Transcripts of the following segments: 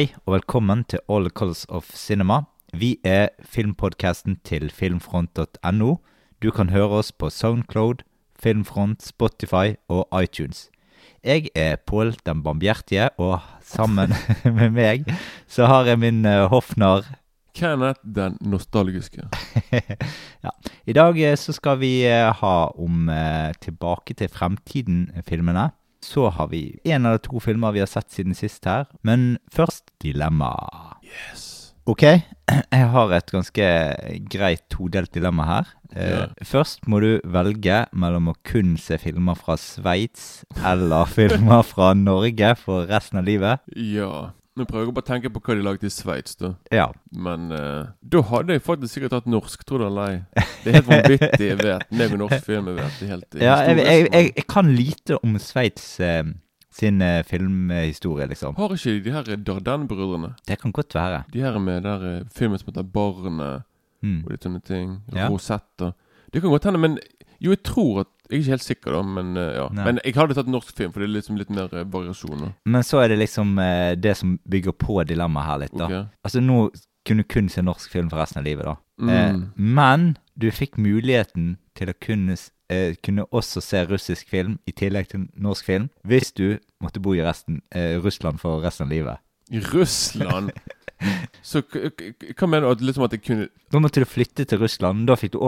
Hei, og velkommen til All Colors of Cinema. Vi er filmpodcasten til filmfront.no. Du kan høre oss på Soundcloud, Filmfront, Spotify og iTunes. Jeg er Pål den bambjertige, og sammen med meg så har jeg min hoffnar. hoffnarr Kenneth den nostalgiske. ja. I dag eh, så skal vi eh, ha om eh, Tilbake til fremtiden-filmene. Så har vi en eller to filmer vi har sett siden sist her. Men først dilemma. Yes. Ok, jeg har et ganske greit todelt dilemma her. Eh, Ja. Først må du velge mellom å kun se filmer fra Sveits eller filmer fra Norge for resten av livet. Ja. Nå prøver jeg bare å tenke på hva de lagde i Sveits, da. Ja. Men uh, da hadde jeg faktisk sikkert hatt norsk, tror du eller ei. Det er helt vanvittig, jeg vet. Meg og norsk film, jeg vet. Det er helt ja jeg, jeg, jeg, jeg kan lite om Sveits Uh, sin uh, filmhistorie, liksom. Har ikke de her Dardan-brødrene? Det kan godt være. De her med der filmen som heter Barnet, Mm. og litt sånne ting. Ja. Rosetta. Det kan godt hende, men Jo, jeg tror at Jeg er ikke helt sikker, da, men eh, ja. Nei. Men jeg hadde tatt norsk film, for det er liksom litt mer eh, variasjon. Men så er det liksom eh, det som bygger på dilemmaet her litt, da. Okay. Altså, nå kunne du kun se norsk film for resten av livet, da. Mm. Eh, men du fikk muligheten til å kunne, eh, kunne også se russisk film i tillegg til norsk film, hvis du måtte bo i resten, eh, Russland for resten av livet. I Russland Så hva mener du? At liksom at jeg kunne Da måtte du flytte til Russland. Da fikk du,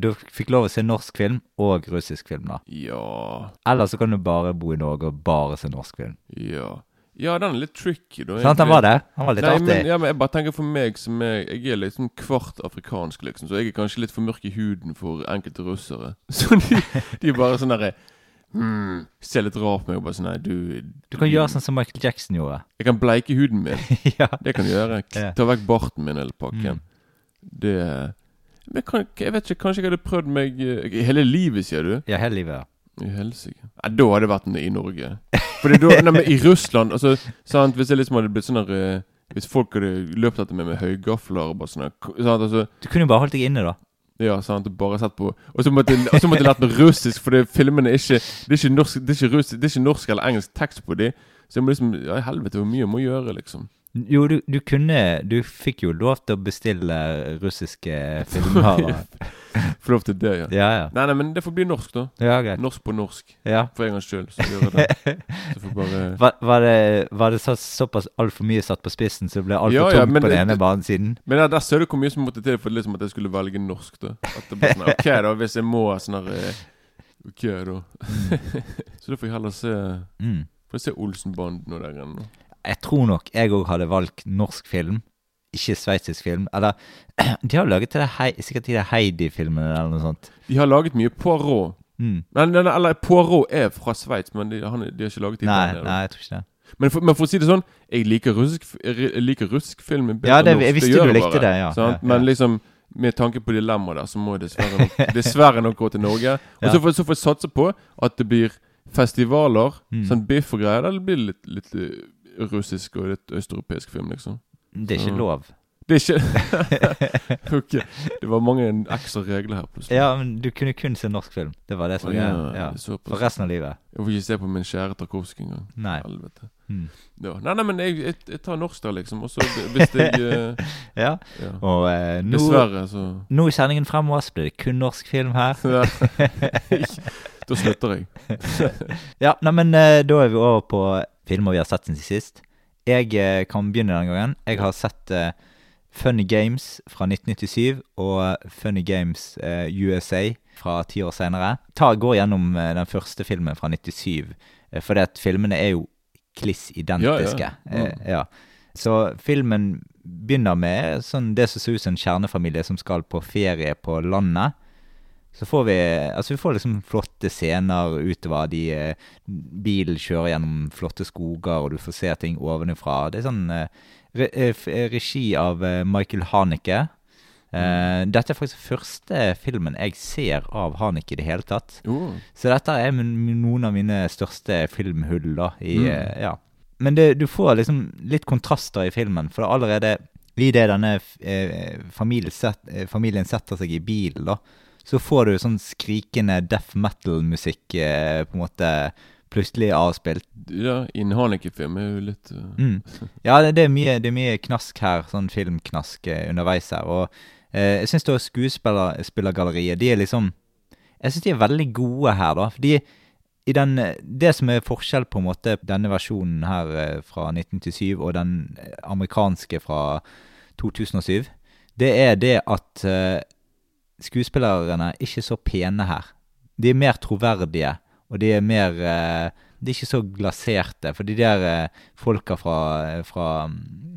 du fikk lov å se norsk film og russisk film, da. Ja Eller så kan du bare bo i Norge og bare se norsk film. Ja. Ja, den er litt tricky, da. Sant, han var det? Han var litt Nei, artig. men, ja, men jeg bare tenker for meg som er Jeg er liksom kvart afrikansk, liksom, så jeg er kanskje litt for mørk i huden for enkelte russere. Så de, de er bare sånn derre hmm, Ser litt rart på meg og bare sånn Nei, du Du kan gjøre sånn som Michael Jackson gjorde. Jeg kan bleike huden min. ja. Det kan du gjøre. Ta vekk barten min eller pakken. Mm. Det Men kan, jeg vet ikke, kanskje jeg hadde prøvd meg eh, Hele livet, sier du? ja, hele livet. I helsike. Ja, da hadde jeg vært i Norge. Fordi da, nei, men I Russland altså, sant, Hvis jeg liksom hadde blitt sånn der eh, Hvis folk hadde løpt etter meg med høygafler og bare sånn altså, Du kunne jo bare holdt deg inne, da. Ja, sant, bare sett på Og så måtte, jeg lært meg russisk, for filmene er ikke Det er ikke norsk Det er ikke, russisk, det er ikke norsk eller engelsk tekst på dem. Så jeg må liksom Ja, helvete, hvor mye jeg må gjøre, liksom. Jo, du, du kunne Du fikk jo lov til å bestille russiske filmer. Få lov til det, ja. ja, ja. Nei, nei, men det får bli norsk, da. Ja, greit. Norsk på norsk. Ja. For en gangs skyld. Så gjør jeg det. Så får bare Var, var det, var det så, såpass altfor mye satt på spissen, så det ble altfor Ja, ja, tungt på den ene ene banesiden? Men ja, der ser du hvor mye som måtte til for liksom at jeg skulle velge norsk. da At det bare sånn, Ok, da, hvis jeg må sånn her eh, Ok, da. så da får jeg heller se Mm. Får jeg se Olsenbanden og der greiene. Jeg tror nok jeg òg hadde valgt norsk film, ikke sveitsisk film. Eller De har laget til det hei, sikkert de der Heidi-filmene eller noe sånt. De har laget mye Poirot. Mm. Nei, nei, nei, eller Poirot er fra Sveits, men de, han, de har ikke laget de Nei, der nei, jeg tror ikke det. Men for, men for å si det sånn, jeg liker russisk, jeg liker russisk film bedre Ja, det, jeg visste du likte bare, det, ja. ja, ja, Men liksom med tanke på dilemmaet der, så må jeg dessverre nok, dessverre nok gå til Norge. Og Ja. så, får, jeg satse på at det blir festivaler, Mm. sånn biff og greier. Eller blir litt, litt eh, russisk og litt østeuropeisk film, liksom. Det er ikke lov. Det er ikke Ok. Det var mange ekstra regler her, plutselig. Ja, men du kunne kun se norsk film. Det var det som oh, ja, greia. Ja. det. For resten av livet. Jeg får ikke se på min kjære Tarkovskij engang. Nei. Mm. Ja. Nei, nei, men jeg, jeg, jeg tar norsk der, liksom. Og så hvis jeg eh, Ja, ja. og eh, nå, Dessverre, så nå i sendingen fremover så blir det kun norsk film her. Da slutter jeg. Ja, nei, men eh, da er vi over på filmer vi har sett siden sist. Jeg eh, kan begynne denne gangen. Jeg har sett eh, Funny Games fra 1997 og Funny Games eh, USA fra ti år senere. Ta, går gjennom eh, den første filmen fra 97, eh, fordi at filmene er jo kliss identiske. Ja, ja. Eh, ja. Så filmen begynner med sånn det som ser ut som en kjernefamilie som skal på ferie på landet. Så får vi Altså vi får liksom flotte scener utover. De, eh, bilen kjører gjennom flotte skoger, og du får se ting ovenifra. Det er sånn eh, re, eh, regi av Michael Haneke. Eh, dette er faktisk første filmen jeg ser av Haneke i det hele tatt. Jo. Så dette er noen av mine største filmhull, da. I, Mm. ja. Men det, du får liksom litt kontraster i filmen, for allerede i det denne eh, familien, set, familien setter seg i bilen, da, så får du sånn skrikende death metal-musikk eh, på en måte plutselig avspilt. Ja, innen Haneke-film er jo litt uh... mm. Ja, det, det, er mye, det, er mye, knask her, sånn filmknask eh, underveis her. Og eh, jeg syns skuespillergalleriet De er liksom Jeg syns de er veldig gode her, da. fordi i den, det som er forskjell på en måte denne versjonen her eh, fra 1997 og den amerikanske fra 2007, det er det at skuespillerne er ikke så pene her. De er mer troverdige, og de er mer uh, De er ikke så glaserte. For de der uh, folka fra, fra,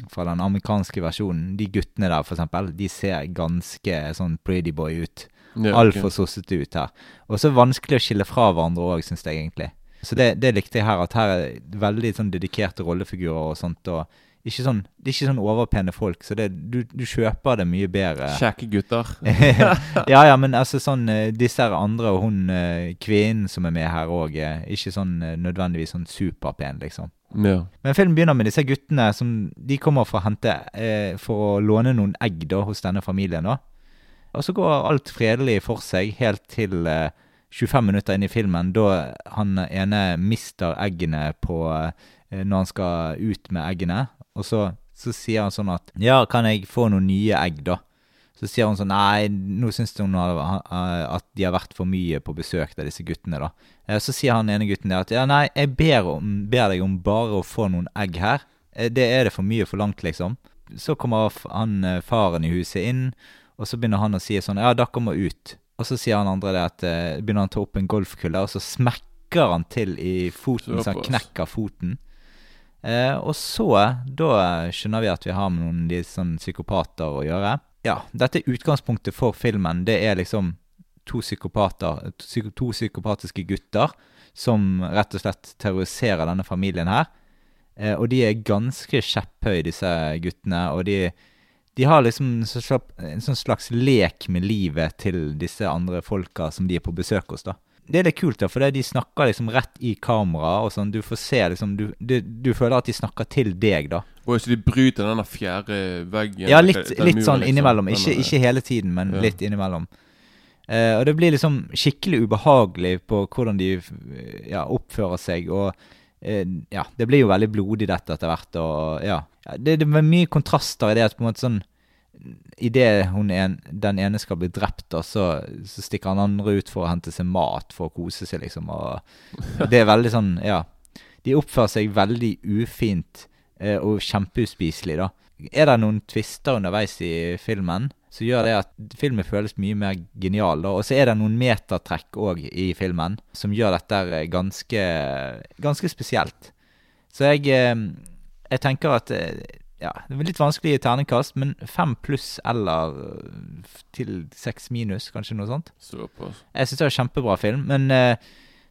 fra, den amerikanske versjonen, de guttene der, for eksempel, de ser ganske sånn pretty boy ut. Ja, okay. Altfor sossete ut her. Og så vanskelig å skille fra hverandre òg, syns jeg egentlig. Så det, det, likte jeg her, at her er veldig sånn dedikerte rollefigurer og sånt. og ikke sånn, Det er ikke sånn overpene folk, så det, du, du, kjøper det mye bedre. Kjekke gutter. ja, ja, men altså sånn eh, Disse her andre og hun eh, kvinnen som er med her òg, ikke sånn eh, nødvendigvis sånn superpen, liksom. Ja. Men filmen begynner med disse guttene som de kommer for å hente eh, For å låne noen egg da hos denne familien. da og så går alt fredelig for seg helt til eh, 25 minutter inn i filmen, da han ene mister eggene på eh, når han skal ut med eggene. Og så, så, sier han sånn at Ja, kan jeg få noen nye egg, da? Så sier hun sånn Nei, nå syns hun at de har vært for mye på besøk av disse guttene, da. Eh, så sier han ene gutten der at ja, nei, jeg ber, om, ber deg om bare å få noen egg her. Eh, det er det for mye forlangt, liksom. Så kommer han eh, faren i huset inn og så begynner han å si sånn Ja, dere må ut. Og så sier han andre det at begynner han å ta opp en golfkulle, og så smekker han til i foten, så han knekker foten. Uh, og så, da skjønner vi at vi har med noen de sånn psykopater å gjøre. Ja, dette utgangspunktet for filmen. Det er liksom to psykopater, to psykopatiske gutter som rett og slett terroriserer denne familien her. Eh, og de er ganske kjepphøye, disse guttene. Og de de har liksom en sånn slags lek med livet til disse andre folka som de er på besøk hos. da. Det er litt kult, da, for de snakker liksom rett i kamera. og sånn, Du får se liksom, du, du, du føler at de snakker til deg, da. Og Så de bryter denne fjerde veggen? Ja, litt, litt sånn liksom. innimellom. Ikke, ikke, hele tiden, men ja. litt innimellom. Uh, og det blir liksom skikkelig ubehagelig på hvordan de ja, oppfører seg. Og uh, ja, det blir jo veldig blodig dette etter hvert. og ja, det, det er mye kontraster i det at på en måte sånn Idet den ene skal bli drept, da, så, så, stikker han andre ut for å hente seg mat for å kose seg, liksom. Og det er veldig sånn Ja. De oppfører seg veldig ufint eh, og kjempeuspiselig, da. Er det noen twister underveis i filmen, så gjør det at filmen føles mye mer genial. Og så er det noen metatrekk òg i filmen som gjør dette ganske, ganske spesielt. Så jeg eh, jeg tenker at eh, ja, det er litt vanskelig i terningkast, men fem pluss eller eh, til seks minus, kanskje noe sånt. Såpass. Jeg syns det er en kjempebra film, men uh,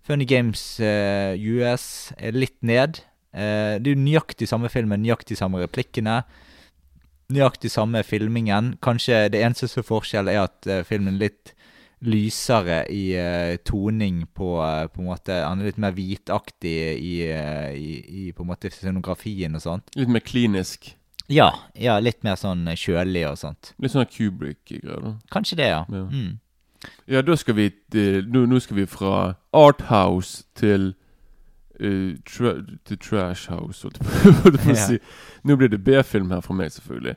Funny Games uh, US er litt ned. Uh, det er jo nøyaktig samme filmen, nøyaktig samme replikkene. Nøyaktig samme filmingen. Kanskje det eneste som er forskjell, er at filmen er litt lysere i toning på, på en måte Han er litt mer hvitaktig i, i, i, på en måte scenografien og sånt. Litt mer klinisk? Ja, ja litt mer sånn kjølig og sånt. Litt sånn Kubrick-greier. Kanskje det, ja. Ja, mm. ja da skal vi nå, nå, skal vi fra Arthouse til tra til Trash House, holdt jeg på å si. Nå blir det B-film her for meg, selvfølgelig.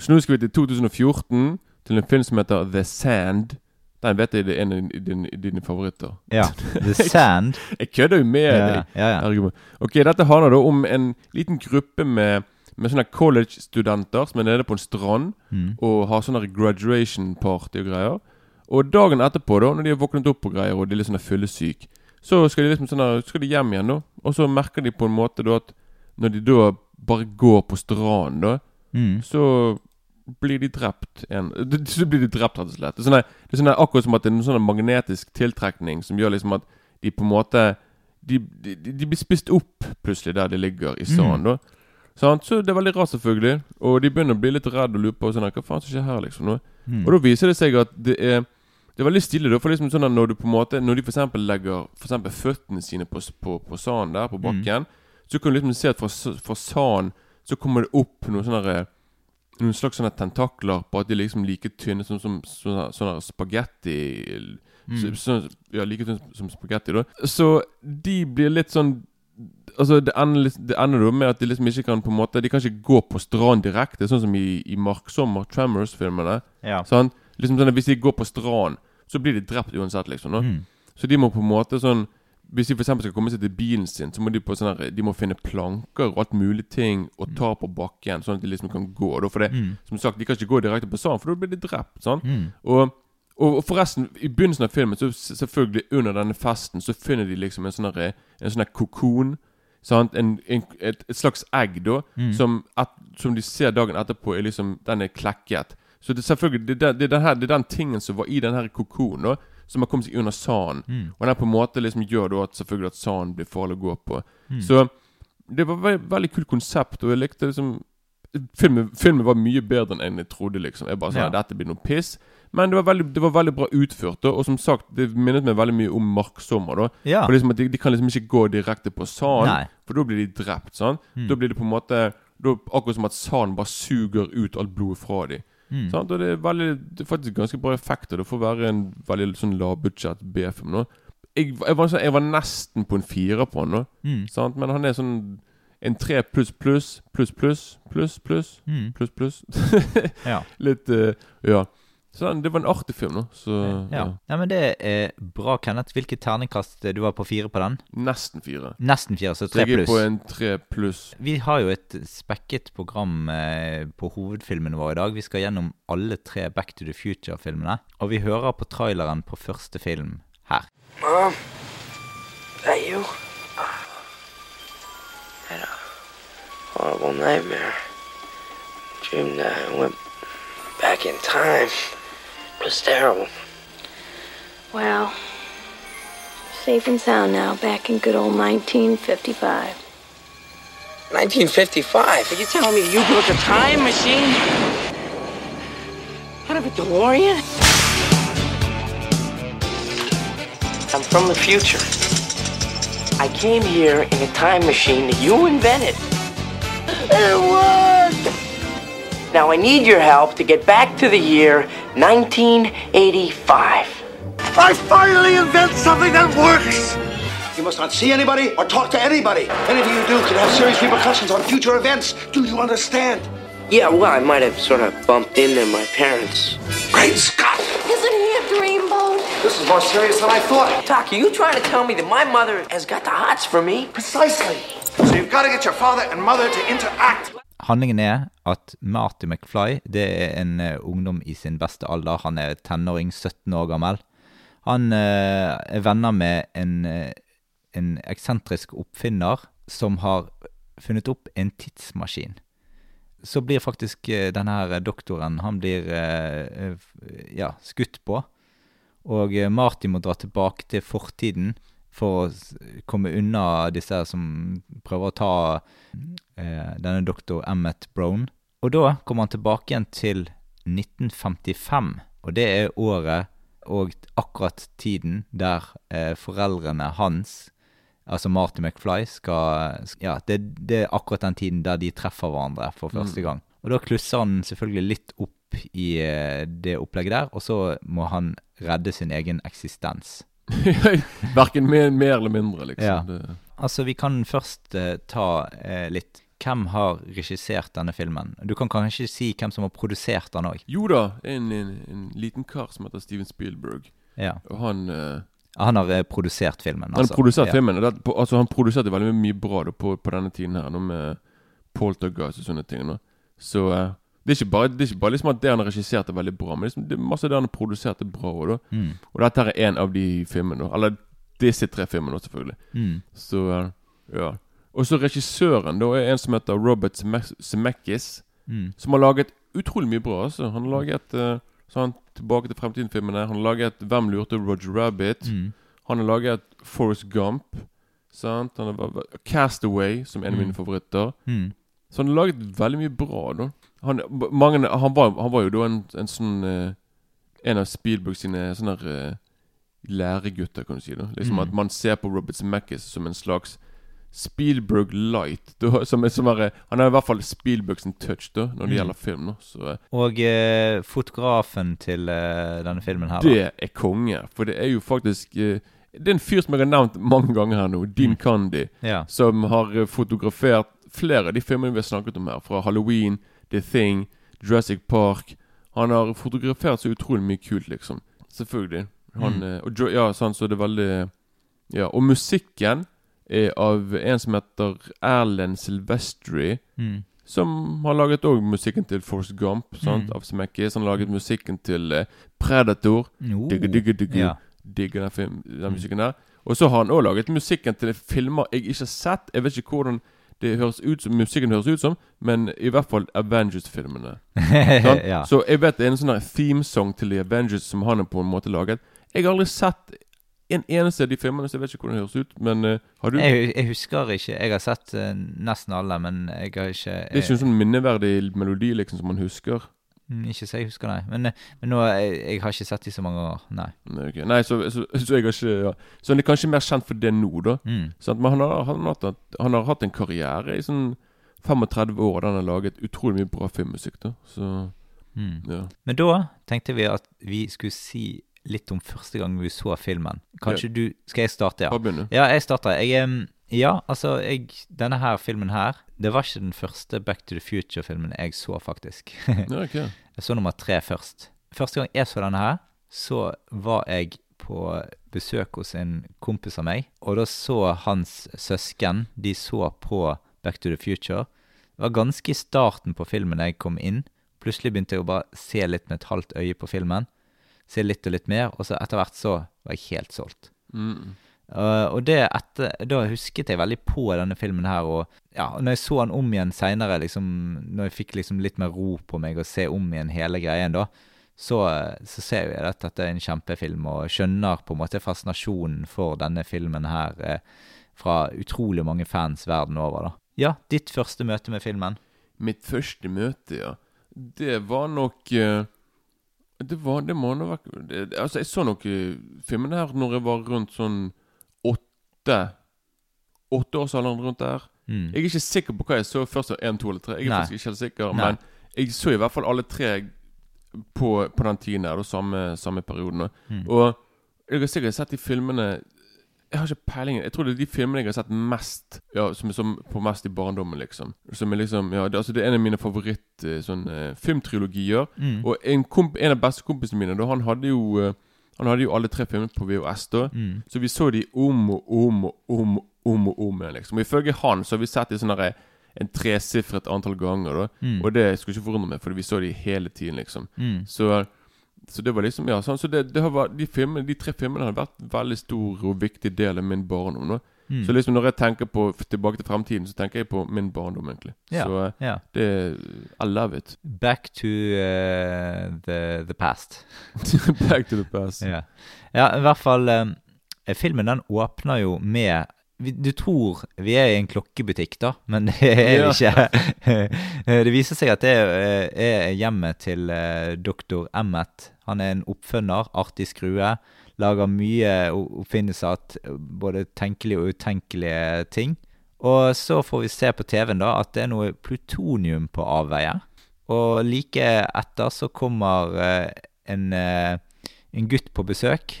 Så nå skal vi til 2014, til en film som heter The Sand. Den vet jeg det er en av dine, dine favoritter. Ja. The Sand. jeg kødder jo med ja, deg. Ja, ja. Ok, Dette handler da om en liten gruppe med, med sånne college-studenter som er nede på en strand mm. og har sånne graduation party og greier. Og dagen etterpå, da når de har våknet opp og greier og de er litt sånn fyllesyke, så skal de liksom sånn skal de hjem igjen, da. Og så merker de på en måte da at når de da bare går på stranden, da, mm. så blir de drept en, Så blir de drept, rett og slett. Det er, sånne, det er sånne, akkurat som at det er en sånn magnetisk tiltrekning som gjør liksom at de på en måte De, de, de blir spist opp plutselig der de ligger i sanden. Mm. Sånn, så det er veldig rart, selvfølgelig. Og de begynner å bli litt redde og lure på sånn, hva faen som skjer her. liksom mm. Og da viser det seg at det er Det er veldig stille. da For liksom sånn at Når du på en måte Når de f.eks. legger for eksempel føttene sine på, på, på sanden der, på mm. bakken, mm. så kan du liksom se at fra, fra sanden så kommer det opp noen sånne noen slags sånne tentakler på at de liksom like tynne som, som sånne, sånne spagetti Så, så, ja, like tynne som spagetti, da. Så de blir litt sånn Altså Det ender, det ender med at de liksom ikke kan på en måte De kan ikke gå på stranden direkte, sånn som i, i Marksommer, Tremors-filmene. Ja. Sånn, Liksom sånn at Hvis de går på stranden, så blir de drept uansett, liksom. Mm. Så de må på en måte sånn Hvis de for skal komme seg til bilen sin, så må de på sånn her De må finne planker og alt mulig ting og ta på bakken, sånn at de liksom kan gå. Da. For det, Mm. som sagt, de kan ikke gå direkte på stranden, for da blir de drept. Sånn. Mm. Og, og, forresten, i begynnelsen av filmen, så selvfølgelig under denne festen, så finner de liksom en sånn her- en sånn kokon. En, en, et, et slags egg, da, Mm. som, at, som de ser dagen etterpå, er liksom Den er klekket. Så det selvfølgelig Det det den, her, det er den tingen som var i den her kokonen, da, som har kommet seg under sanden. Mm. Og den på en måte liksom gjør da at selvfølgelig at sanden blir farlig å gå på. Mm. Så det var ve veldig kult konsept, og jeg likte liksom Filmen, filmen var mye bedre enn jeg trodde, liksom. Jeg bare sa Ja. dette blir noe piss. Men det var veldig, det var veldig bra utført, da. Og som sagt, det minnet meg veldig mye om Marksommer. Da Ja. For liksom at de, de kan liksom ikke gå direkte på sanden, for da blir de drept. sant? Mm. Da blir det på en måte da, Akkurat som at sanden bare suger ut alt blodet fra dem. Mm. Sant? Og det er, veldig, det er faktisk ganske bra effekter. Det får være en veldig sånn lavbudsjett B-film. nå jeg, jeg, var sånn, jeg var nesten på en firer på han, da Mm. sant? men han er sånn en tre pluss pluss pluss pluss pluss pluss Mm. pluss pluss. Ja. Litt uh, Ja. Så den- det var en artig film, da. Så ja. ja. Men det er bra, Kenneth. Hvilket terningkast eh, du var på fire på den? Nesten fire. Nesten fire, så tre tre jeg er på en tre pluss. Vi har jo et spekket program eh, på hovedfilmene våre i dag. Vi skal gjennom alle tre Back to the Future-filmene. Og vi hører på traileren på første film her. Mom, that you? Had a horrible nightmare. Dreamed that I went back in time. It was terrible. Well, safe and sound now, back in good old 1955. 1955. Are you telling me you built a time machine? Out of a DeLorean? I'm from the future. I came here in a time machine that you invented. It worked! Now I need your help to get back to the year 1985. I finally invent something that works! You must not see anybody or talk to anybody. Anything you do could have serious repercussions on future events. Do you understand? Yeah, well, I might have sort of bumped into my parents. Great Scott! Isn't he a dreamboat? This is more serious than I thought. Doc, are you trying to tell me that my mother has got the hots for me? Precisely. So you've got to get your father and mother to interact. Handlingen er at Marty McFly det er en eh, ungdom i sin beste alder. Han er tenåring, 17 år gammel. Han eh, er venner med en, eh, en eksentrisk oppfinner som har funnet opp en tidsmaskin. Så blir faktisk denne her doktoren Han blir ja, skutt på. Og Marty må dra tilbake til fortiden for å komme unna disse som prøver å ta eh, denne doktor Emmet Brown. Og da kommer han tilbake igjen til 1955, og det er året og akkurat tiden der eh, foreldrene hans, altså Marty McFly, skal Ja, det, det er akkurat den tiden der de treffer hverandre for første gang. Og da klusser han selvfølgelig litt opp i eh, det opplegget der, og så må han redde sin egen eksistens. Verken mer, mer eller mindre, liksom. Ja. Det, Altså, vi kan først uh, ta uh, litt Hvem har regissert denne filmen? Du kan kanskje si hvem som har produsert den òg? jo da, en, en, en liten kar som heter Steven Spielberg. Ja. Og han uh, Han har produsert filmen, Han altså. har produsert ja. filmen. og Det, på, altså Han produserte veldig mye bra da, på, på denne tiden her, med Poltergeist og sånne ting. Da. Så det, er ikke bare, det er ikke bare liksom at det han har regissert er veldig bra, men liksom, det er masse det han har produsert er bra òg. Mm. Og dette er en av de filmene. Eller disse tre filmene, selvfølgelig. Mm. Så eh, ja. Og så regissøren da er en som heter Robert Zeme- Zemeckis, Mm. som har laget utrolig mye bra. altså Han har laget eh, sånn Tilbake til fremtiden-filmene. Han har laget 'Hvem lurte Roger Rabbit'. Mm. Han har laget Forest Gump. Sant? Han har Castaway, som er en av Mm. mine favoritter. Mm. Så han har laget veldig mye bra, da. Han, mange, han, var, han var jo da en, en sånn eh, En av Spielberg sine sånne eh, læregutter, kan du si. da Liksom Mm. At man ser på Robert Zemeckis som en slags Spielberg light. Da, som er, som er, han har i hvert fall Spielberg sin touch da når det Mm. gjelder film. Da. Så eh, Og eh, fotografen til eh, denne filmen her, da. det er konge. For det er jo faktisk eh, Det er en fyr som jeg har nevnt mange ganger her nå. Dean Candy. Ja. Som har eh, fotografert flere av de filmene vi har snakket om her. Fra Halloween, The Thing, Jurassic Park. Han har fotografert så utrolig mye kult, liksom. Selvfølgelig. Han, Mm. eh, og, ja, sånn, så det er veldig Ja, og musikken er av en som heter Erlend Silvestri. Mm. Som har laget òg musikken til Force Gump, sant, Mm. av Smekkis. Han har laget musikken til eh, Predator. Oh. Digge, digge, digge. Ja. Digger den, den Mm. musikken der. Og så har han òg laget musikken til filmer jeg ikke har sett. Jeg vet ikke hvordan det høres ut som musikken høres ut som, men i hvert fall Avengers-filmene. ja. Så jeg vet det er en sånn themesong til The Avengers som han har på en måte laget. Jeg har aldri sett en eneste av de filmene, så jeg vet ikke hvordan det høres ut. Men uh, har du? Jeg, jeg husker ikke. Jeg har sett uh, nesten alle, men jeg har ikke det er ikke en sånn minneverdig melodi liksom som man husker. Mm, Ikke så jeg husker, nei. Men, eh, men nå, jeg, jeg har ikke sett de så mange år, nei. Nei. Nei så, så, så jeg har ikke ja. Så han er kanskje mer kjent for det nå, da. Mm. Sant? Men han har, han, har hatt, han har hatt en karriere i sånn 35 år der han har laget utrolig mye bra filmmusikk. da Så Mm. ja. Men da tenkte vi at vi skulle si litt om første gang vi så filmen. Kanskje du Skal jeg starte, ja? Ja, jeg starter. Jeg, ja, altså, jeg, denne her filmen her Det var ikke den første Back to the Future-filmen jeg så, faktisk. Ja, okay. Jeg så nummer tre først. Første gang jeg så denne her, så var jeg på besøk hos en kompis av meg, og da så hans søsken, de så på Back to the Future. Det var ganske i starten på filmen jeg kom inn. Plutselig begynte jeg å bare se litt med et halvt øye på filmen. Se litt og litt mer, og så etter hvert så var jeg helt solgt. Mm. Uh, og det etter, da husket jeg veldig på denne filmen her, og ja, når jeg så den om igjen seinere, liksom, når jeg fikk liksom litt mer ro på meg og se om igjen hele greien, da, så, så ser jeg at dette er en kjempefilm, og skjønner på en måte fascinasjonen for denne filmen her eh, fra utrolig mange fans verden over, da. Ja, ditt første møte med filmen? Mitt første møte, ja. Det var nok uh... Det var Det må nå være Altså, jeg så nok eh, filmen her når jeg var rundt sånn åtte Åtteårsalderen rundt der. Mm. Jeg er ikke sikker på hva jeg så først. Én, to eller tre. Jeg er Nei. faktisk ikke helt sikker. Nei. Men jeg så i hvert fall alle tre på, på den tiden her, da, samme, samme perioden. Mm. Og jeg har sikkert sett de filmene Jeg har ikke peiling. Jeg tror det er de filmene jeg har sett mest Ja, som som på mest i barndommen, liksom. Som er liksom Ja, det, altså det er en av mine favoritt eh, sånn eh, filmtrilogier. Mm. Og en, komp en av bestekompisene mine, da, han hadde jo eh, Han hadde jo alle tre filmene på VHS, da. Mm. Så vi så de om og om og om og om og om igjen, liksom. Og ifølge han så har vi sett de sånn derre en tresifret antall ganger, da. Mm. Og det skulle ikke forundre meg, fordi vi så de hele tiden, liksom. Mm. Så, så det var liksom Ja, sånn, så det, det har vært, de, filmene, de tre filmene har vært en veldig stor og viktig del av min barndom. Da. Mm. Så liksom når jeg tenker på Tilbake til fremtiden, så tenker jeg på min barndom, egentlig. Yeah. Så Ja. det I love it. Back to uh, the, the past. Back to the past. Ja. ja, i hvert fall um, Filmen den åpner jo med Du tror vi er i en klokkebutikk, da, men det er vi ikke. Eh, det viser seg at det er, hjemmet til doktor Emmet. Han er en oppfunner, artig skrue. Lager mye oppfinnelser, av både tenkelige og utenkelige ting. Og så får vi se på TV-en da at det er noe plutonium på avveie. Og like etter så kommer eh, en, eh, en gutt på besøk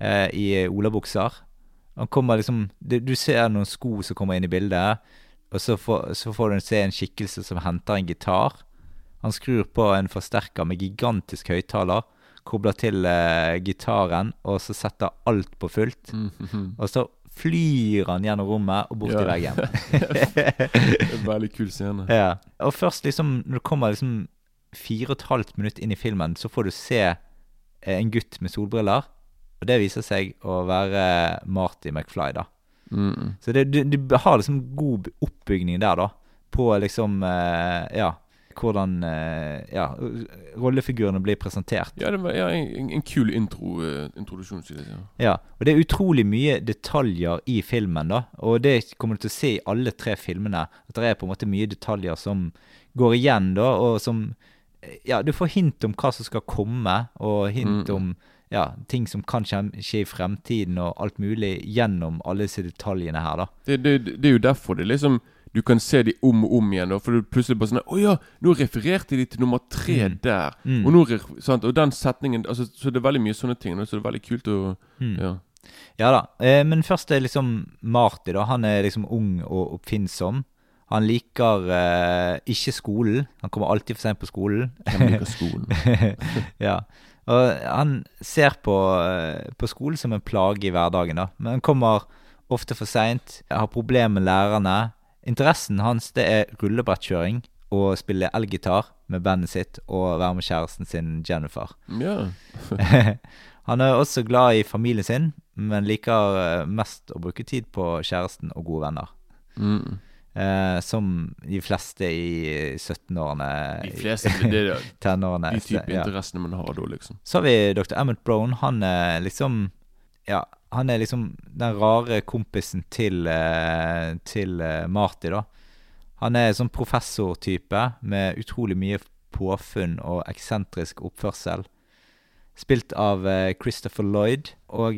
eh, i olabukser. Han kommer liksom du ser noen sko som kommer inn i bildet, og så får, så får du se en skikkelse som henter en gitar. Han skrur på en forsterker med gigantisk høyttaler, kobler til uh, gitaren, og så setter alt på fullt. Mhm. Og så flyr han gjennom rommet og bort Ja. til veggen. Veldig kul scene. Ja. Og først liksom, når du kommer liksom fire og et halvt minutt inn i filmen, så får du se eh, en gutt med solbriller. Og det viser seg å være Marty McFly, da. Mm. Så det, du, du har liksom god oppbygning der, da. På liksom uh, Ja, hvordan eh, Ja, rollefigurene blir presentert. Ja, det var ja, en, en kul intro, eh, introduksjon. Ja. Ja, og det er utrolig mye detaljer i filmen, da. Og det kommer du til å se i alle tre filmene. At det er på en måte mye detaljer som går igjen, da, og som Ja, du får hint om hva som skal komme, og hint Mm. om ja, ting som kan skje i fremtiden, og alt mulig gjennom alle disse detaljene her, da. Det, det, det er jo derfor det liksom du kan se de om og om igjen. For du plutselig bare sånn Å ja, nå refererte de til nummer tre Mm. der. Mm. Og, nå, sant? og den setningen altså, Så det er veldig mye sånne ting. Så det er veldig kult å Mm. Ja. Ja da. Eh, men først er liksom Marty, da. Han er liksom ung og oppfinnsom. Han liker eh, ikke skolen. Han kommer alltid for sent på skolen. Han liker skolen? ja. Og han ser på, eh, på skolen som en plage i hverdagen, da. Men han kommer ofte for seint, har problemer med lærerne. Interessen hans det er rullebrettkjøring og spille elgitar med bandet sitt og være med kjæresten sin Jennifer. Ja. han er også glad i familien sin, men liker eh, mest å bruke tid på kjæresten og gode venner. Mm. Eh, som de fleste i 17-årene, De fleste det, det, er tenårene. de type ja. interessene man har da, liksom. Så har vi Dr. Emmett Brown. Han er liksom Ja, han er liksom den rare kompisen til, eh, til eh, Marty, da. Han er sånn professortype med utrolig mye påfunn og eksentrisk oppførsel. Spilt av eh, Christopher Lloyd. Og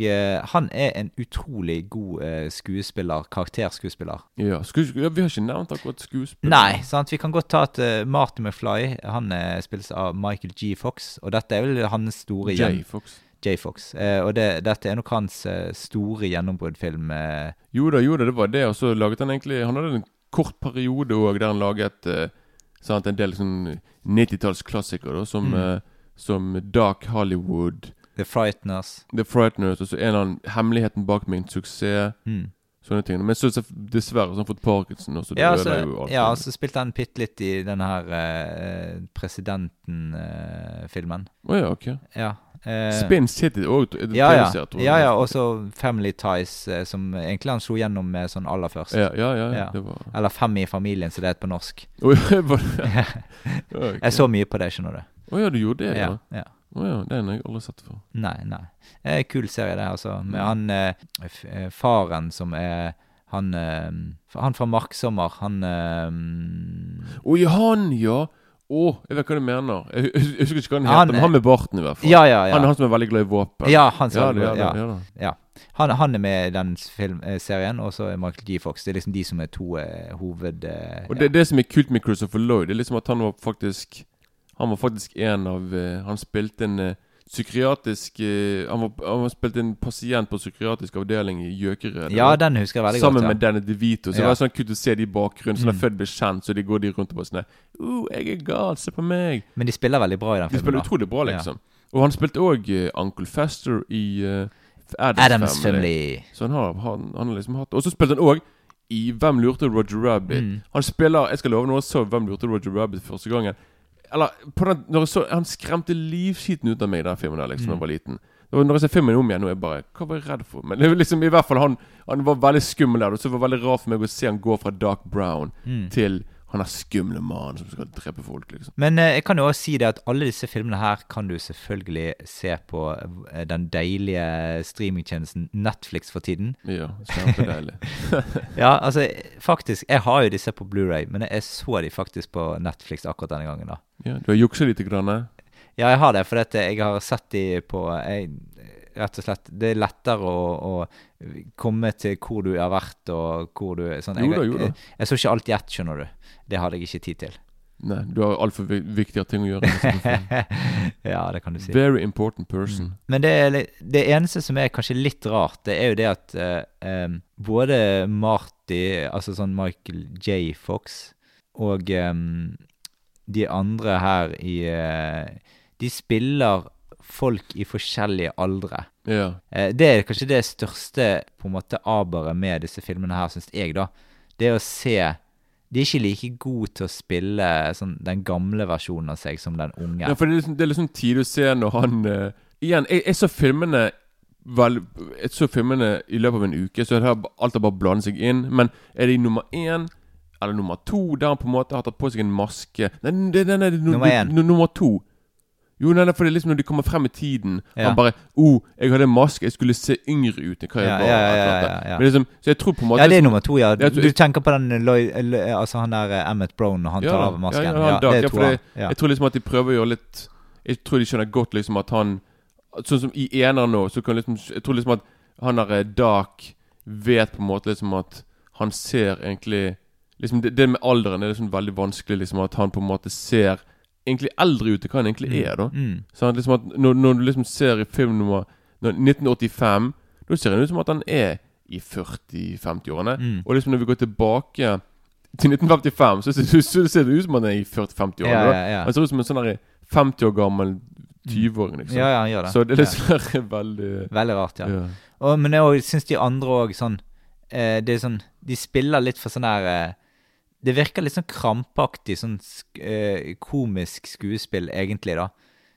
han er en utrolig god skuespiller, karakterskuespiller. Ja, ja, Vi har ikke nevnt akkurat skuespiller. Nei, sant? vi kan godt ta at Marty McFly Han spilles av Michael G. Fox. Og dette er vel hans store J. Fox. J. Fox. Eh, og det, dette er nok hans eh, store gjennombruddfilm. eh. Jo da, jo da, det var det. Og så laget han egentlig Han hadde en kort periode òg der han laget eh, sant, en del sånn 90-tallsklassikere, da, som, Mm. eh, som Dark Hollywood, The Frighteners. The Frighteners, og så en av Hemmeligheten bak min suksess. Mm. Sånne ting. Men så dessverre så har han fått parkinson, og så Ja, så, jo alt. ja, så spilte han bitte litt i denne her uh, Presidenten-filmen. Å ja, ok. ja. Eh, Spin City òg. ja, ja. ja, ja. Og så Family Ties, eh, som egentlig han slo gjennom med sånn aller først. Ja, ja, ja, Ja. det var Eller Fem i familien, som det heter på norsk. Jeg så mye på det, skjønner du. Å ja, du gjorde det, ja? Ja, ja. Å ja, Den har jeg aldri sett før. Nei, nei. Det er en kul serie, det, altså. Med Mm. han eh, eh, faren som er Han, eh, han fra Marksommer, han eh, Å ja, han, ja! Å, jeg vet hva du mener. Jeg, jeg, husker ikke hva han heter, men han med barten, i hvert fall. Ja, ja, ja. Han er han som er veldig glad i våpen. Ja, han som ja, ja, ja. ja. Han, han er med i den filmserien, og så er Michael G. Fox. Det er liksom de som er to eh, hoved... eh, Og det, det som er kult med Christopher Lloyd, det er liksom at han var faktisk Han var faktisk en av eh, Han spilte en eh, psykiatrisk eh, han, var, han spilte en pasient på psykiatrisk avdeling i Gjøkeredet. ja, den husker jeg veldig Sammen godt. med Danny DeVito. Så Ja. det var sånn kult å se de i bakgrunnen. Så når Mm. Født ble kjent, så de går de rundt og bare sånn uh, 'Jeg er gal, se på meg'. Men de spiller veldig bra i den filmen. De spiller da. utrolig bra, Ja. liksom. Og han spilte òg uh, Uncle Fester i uh, Adams, Adams Family. Family. Så han har, han, han har liksom hatt Og så spilte han òg i Hvem lurte Roger Rabbit? Mm. Han spiller Jeg skal love, noe, så Hvem lurte Roger Rabbit første gangen Eller på den, så, Han skremte livskiten ut av meg i den filmen der liksom da Mm. jeg var liten. Og når jeg ser filmen om igjen, nå er jeg bare Hva var jeg redd for? Men det var liksom i hvert fall han Han var veldig skummel der. Og så var det veldig rart for meg å se han gå fra Dark Brown Mm. til han er skumle mannen som skal drepe folk, liksom. Men eh, jeg kan jo også si det at alle disse filmene her kan du selvfølgelig se på eh, den deilige streamingtjenesten Netflix for tiden. Ja, kjempedeilig. Ja, altså faktisk, jeg har jo disse på Blu-ray, men jeg så de faktisk på Netflix akkurat denne gangen. da. ja, du har juksa lite grann? eh? Ja, jeg har det, for dette, jeg har sett de på jeg, Rett og slett, Det er lettere å, å komme til hvor du har vært, og hvor du sånn, Jo jeg, da, jo da. Jeg, jeg så ikke alt i ett, skjønner du. Det hadde jeg ikke tid til. Nei, du har altfor viktigere ting å gjøre. ja, det kan du si. Very important person. Men det, det eneste som er kanskje litt rart, det er jo det at eh, både Marty, altså sånn Michael J. Fox, og em, de andre her i eh, De spiller folk i forskjellige aldre. Ja. Eh, det er kanskje det største på en måte aberet med disse filmene her, syns jeg, da. Det å se De er ikke like gode til å spille sånn, den gamle versjonen av seg som den unge. Ja, for det er liksom, det er liksom tid å se når han uh, Igjen, jeg, jeg så filmene vel, Jeg så filmene i løpet av en uke, så har, alt har bare blandet seg inn. Men er det i nummer én eller nummer to der han på en måte har tatt på seg en maske Nei, det, det, det, det, nummer to. Jo, nei, nei, for det er liksom når de kommer frem i tiden Ja. Han bare oh, jeg hadde maske. Jeg skulle se yngre ut jeg Ja, bare, ja, ja, akkurat ja, ja. Men liksom, så jeg tror på en måte Ja, det er nummer to, ja. Du tenker på den Lloyd, Altså han der eh, Emmet Brown når han tar av masken? Ja, Doug, det er to, det, Ja. Jeg tror liksom at de prøver å gjøre litt Jeg tror de skjønner godt liksom at han Sånn som i eneren nå, så kan liksom Jeg tror liksom at han der eh, Dark vet på en måte liksom at han ser egentlig Liksom det, det med alderen er liksom veldig vanskelig, liksom at han på en måte ser egentlig eldre ut til hva han egentlig er, da. Mm. Sånn, liksom at når, når du liksom ser i film nummer 1985, da ser det ut som at han er i 40-50-årene. Mm. Og liksom når vi går tilbake til 1955, så ser, så ser det ut som han er i 40-50-årene. Ja, ja, ja. Han ser ut som en sånn der 50 år gammel 20-åring, liksom. Ja, ja, han gjør det. Så det er sånn veldig Veldig rart, ja. ja. Og, men jeg syns de andre òg sånn eh, Det er sånn De spiller litt for sånn der eh, Det virker litt sånn krampaktig, sånn eh, komisk skuespill, egentlig, da.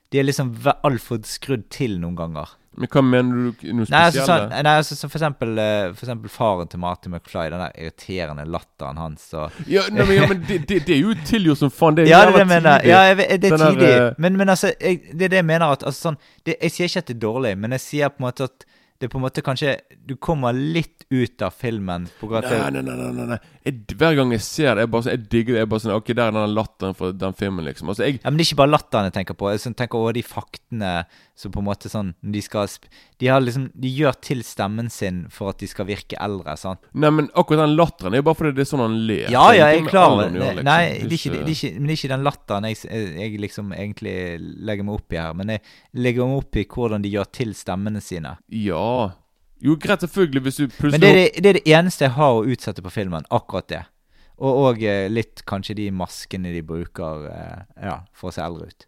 De er liksom altfor skrudd til noen ganger. Men hva mener du noe Nei, altså, spesielt? sånn, nei, altså så for, eksempel, eh, for eksempel faren til Marty McFly, den der irriterende latteren hans og ja, nei, men, ja, men det, det, det er jo tilgjort som faen. Det er Ja, jo det er det jeg mener. tidlig. Ja, jeg, det er Den der, eh, Men, men altså, jeg, det er det jeg mener at altså, sånn, det, Jeg sier ikke at det er dårlig, men jeg sier på en måte at det er på en måte kanskje Du kommer litt ut av filmen på grunn av nei, nei, nei, nei, nei. Jeg, Hver gang jeg ser det, jeg, bare, sånn- jeg digger det. Jeg bare sånn Ok, der er den latteren fra den filmen, liksom. Altså, jeg ja, Men det er ikke bare latteren jeg tenker på. Jeg sånn, tenker over de faktene som på en måte sånn De skal De har liksom De gjør til stemmen sin for at de skal virke eldre, sant? Nei, men akkurat den latteren er jo bare fordi det er sånn han ler. Ja, ja, jeg er klar over det. liksom. Nei, det er ikke, det er ikke, men det er ikke den latteren jeg, jeg liksom egentlig legger meg opp i her. Men jeg legger meg opp i hvordan de gjør til stemmene sine. Ja. Jo, greit, selvfølgelig, hvis du plutselig Men det er det, det er det eneste jeg har å utsette på filmen. Akkurat det. Og, og eh, litt kanskje de maskene de bruker eh, ja, for å se eldre ut.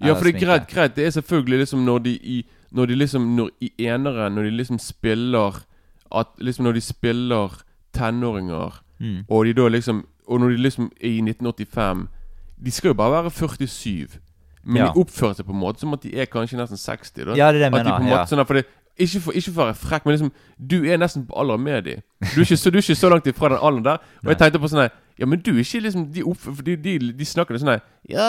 Ja, for det er greit, greit. Det er selvfølgelig liksom når de i Når de liksom når, I enere, når de liksom spiller At liksom når de spiller tenåringer, Mm. og de da liksom Og når de liksom er i 1985 De skal jo bare være 47. Men Ja. de oppfører seg på en måte som at de er kanskje nesten 60. Da. Ja, det er det jeg at de på en måte Ja. sånn at for det, ikke, for, ikke for å være frekk, men liksom Du er nesten på alder med de. Du er ikke så, du er ikke så langt ifra den alderen der. Og jeg tenkte på sånn Ja, men du er ikke liksom De, opp, de, de, de snakker sånn her Ja,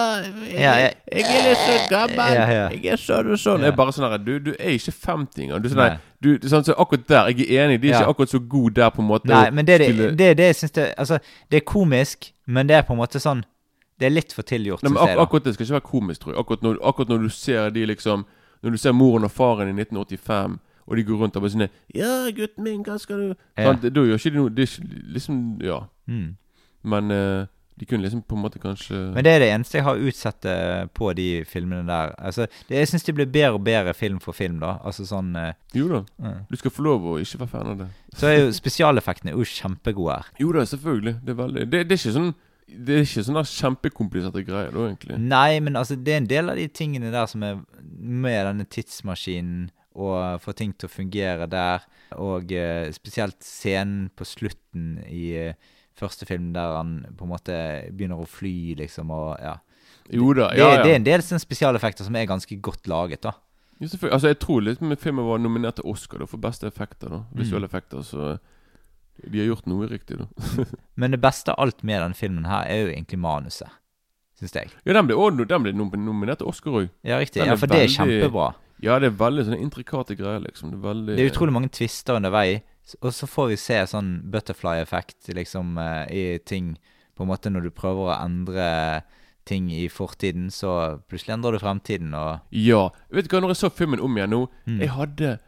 jeg, jeg er litt så gammel. Jeg er sånn og sånn. Jeg er bare sånn her Du, du er ikke 50 engang. Du er sånn her du, sånn, så Akkurat der, jeg er enig. De er Ja. ikke akkurat så gode der, på en måte. Nei, men det det, det, det jeg syns det Altså, det er komisk, men det er på en måte sånn Det er litt for tilgjort, Nei, men syns ak jeg. akkurat det skal ikke være komisk, tror jeg. Akkurat når, akkurat når du ser de liksom Når du ser moren og faren i 1985, og de går rundt og bare sånn Ja, gutten min, hva skal du Ja. Da gjør ikke de noe Det er ikke liksom Ja. Mm. Men uh, de kunne liksom på en måte kanskje Men det er det eneste jeg har utsatt eh, på de filmene der. Altså, det, Jeg syns de blir bedre og bedre film for film, da. Altså sånn uh, Jo da. Uh. Du skal få lov å ikke være fan av det. Så er jo spesialeffektene jo kjempegode her. Jo da, selvfølgelig. Det er veldig Det, det er ikke sånn Det er ikke sånne kjempekompliserte greier, da, egentlig. Nei, men altså, det er en del av de tingene der som er med denne tidsmaskinen, og få ting til å fungere der, og eh, spesielt scenen på slutten i eh, første film der han på en måte begynner å fly, liksom, og ja. Jo da, Det, ja, ja. det er en del sånne spesialeffekter som er ganske godt laget, da. Jo, selvfølgelig. Altså, jeg tror liksom filmen var nominert til Oscar da, for beste effekter. da Mm. Visuelle effekter. Så de har gjort noe riktig, da. Men det beste av alt med denne filmen her er jo egentlig manuset, syns jeg. Ja, den ble, også, den ble nom- nominert til Oscar òg. Ja, riktig. Den Ja, for det er veldig- kjempebra. Ja, det er veldig sånne intrikate greier, liksom. Det er veldig Det er utrolig mange twister undervei, s- og så får vi se sånn butterfly-effekt liksom eh, i ting På en måte når du prøver å endre ting i fortiden, så plutselig endrer du fremtiden, og Ja. Vet du hva, når jeg så filmen om igjen nå Mm. Jeg hadde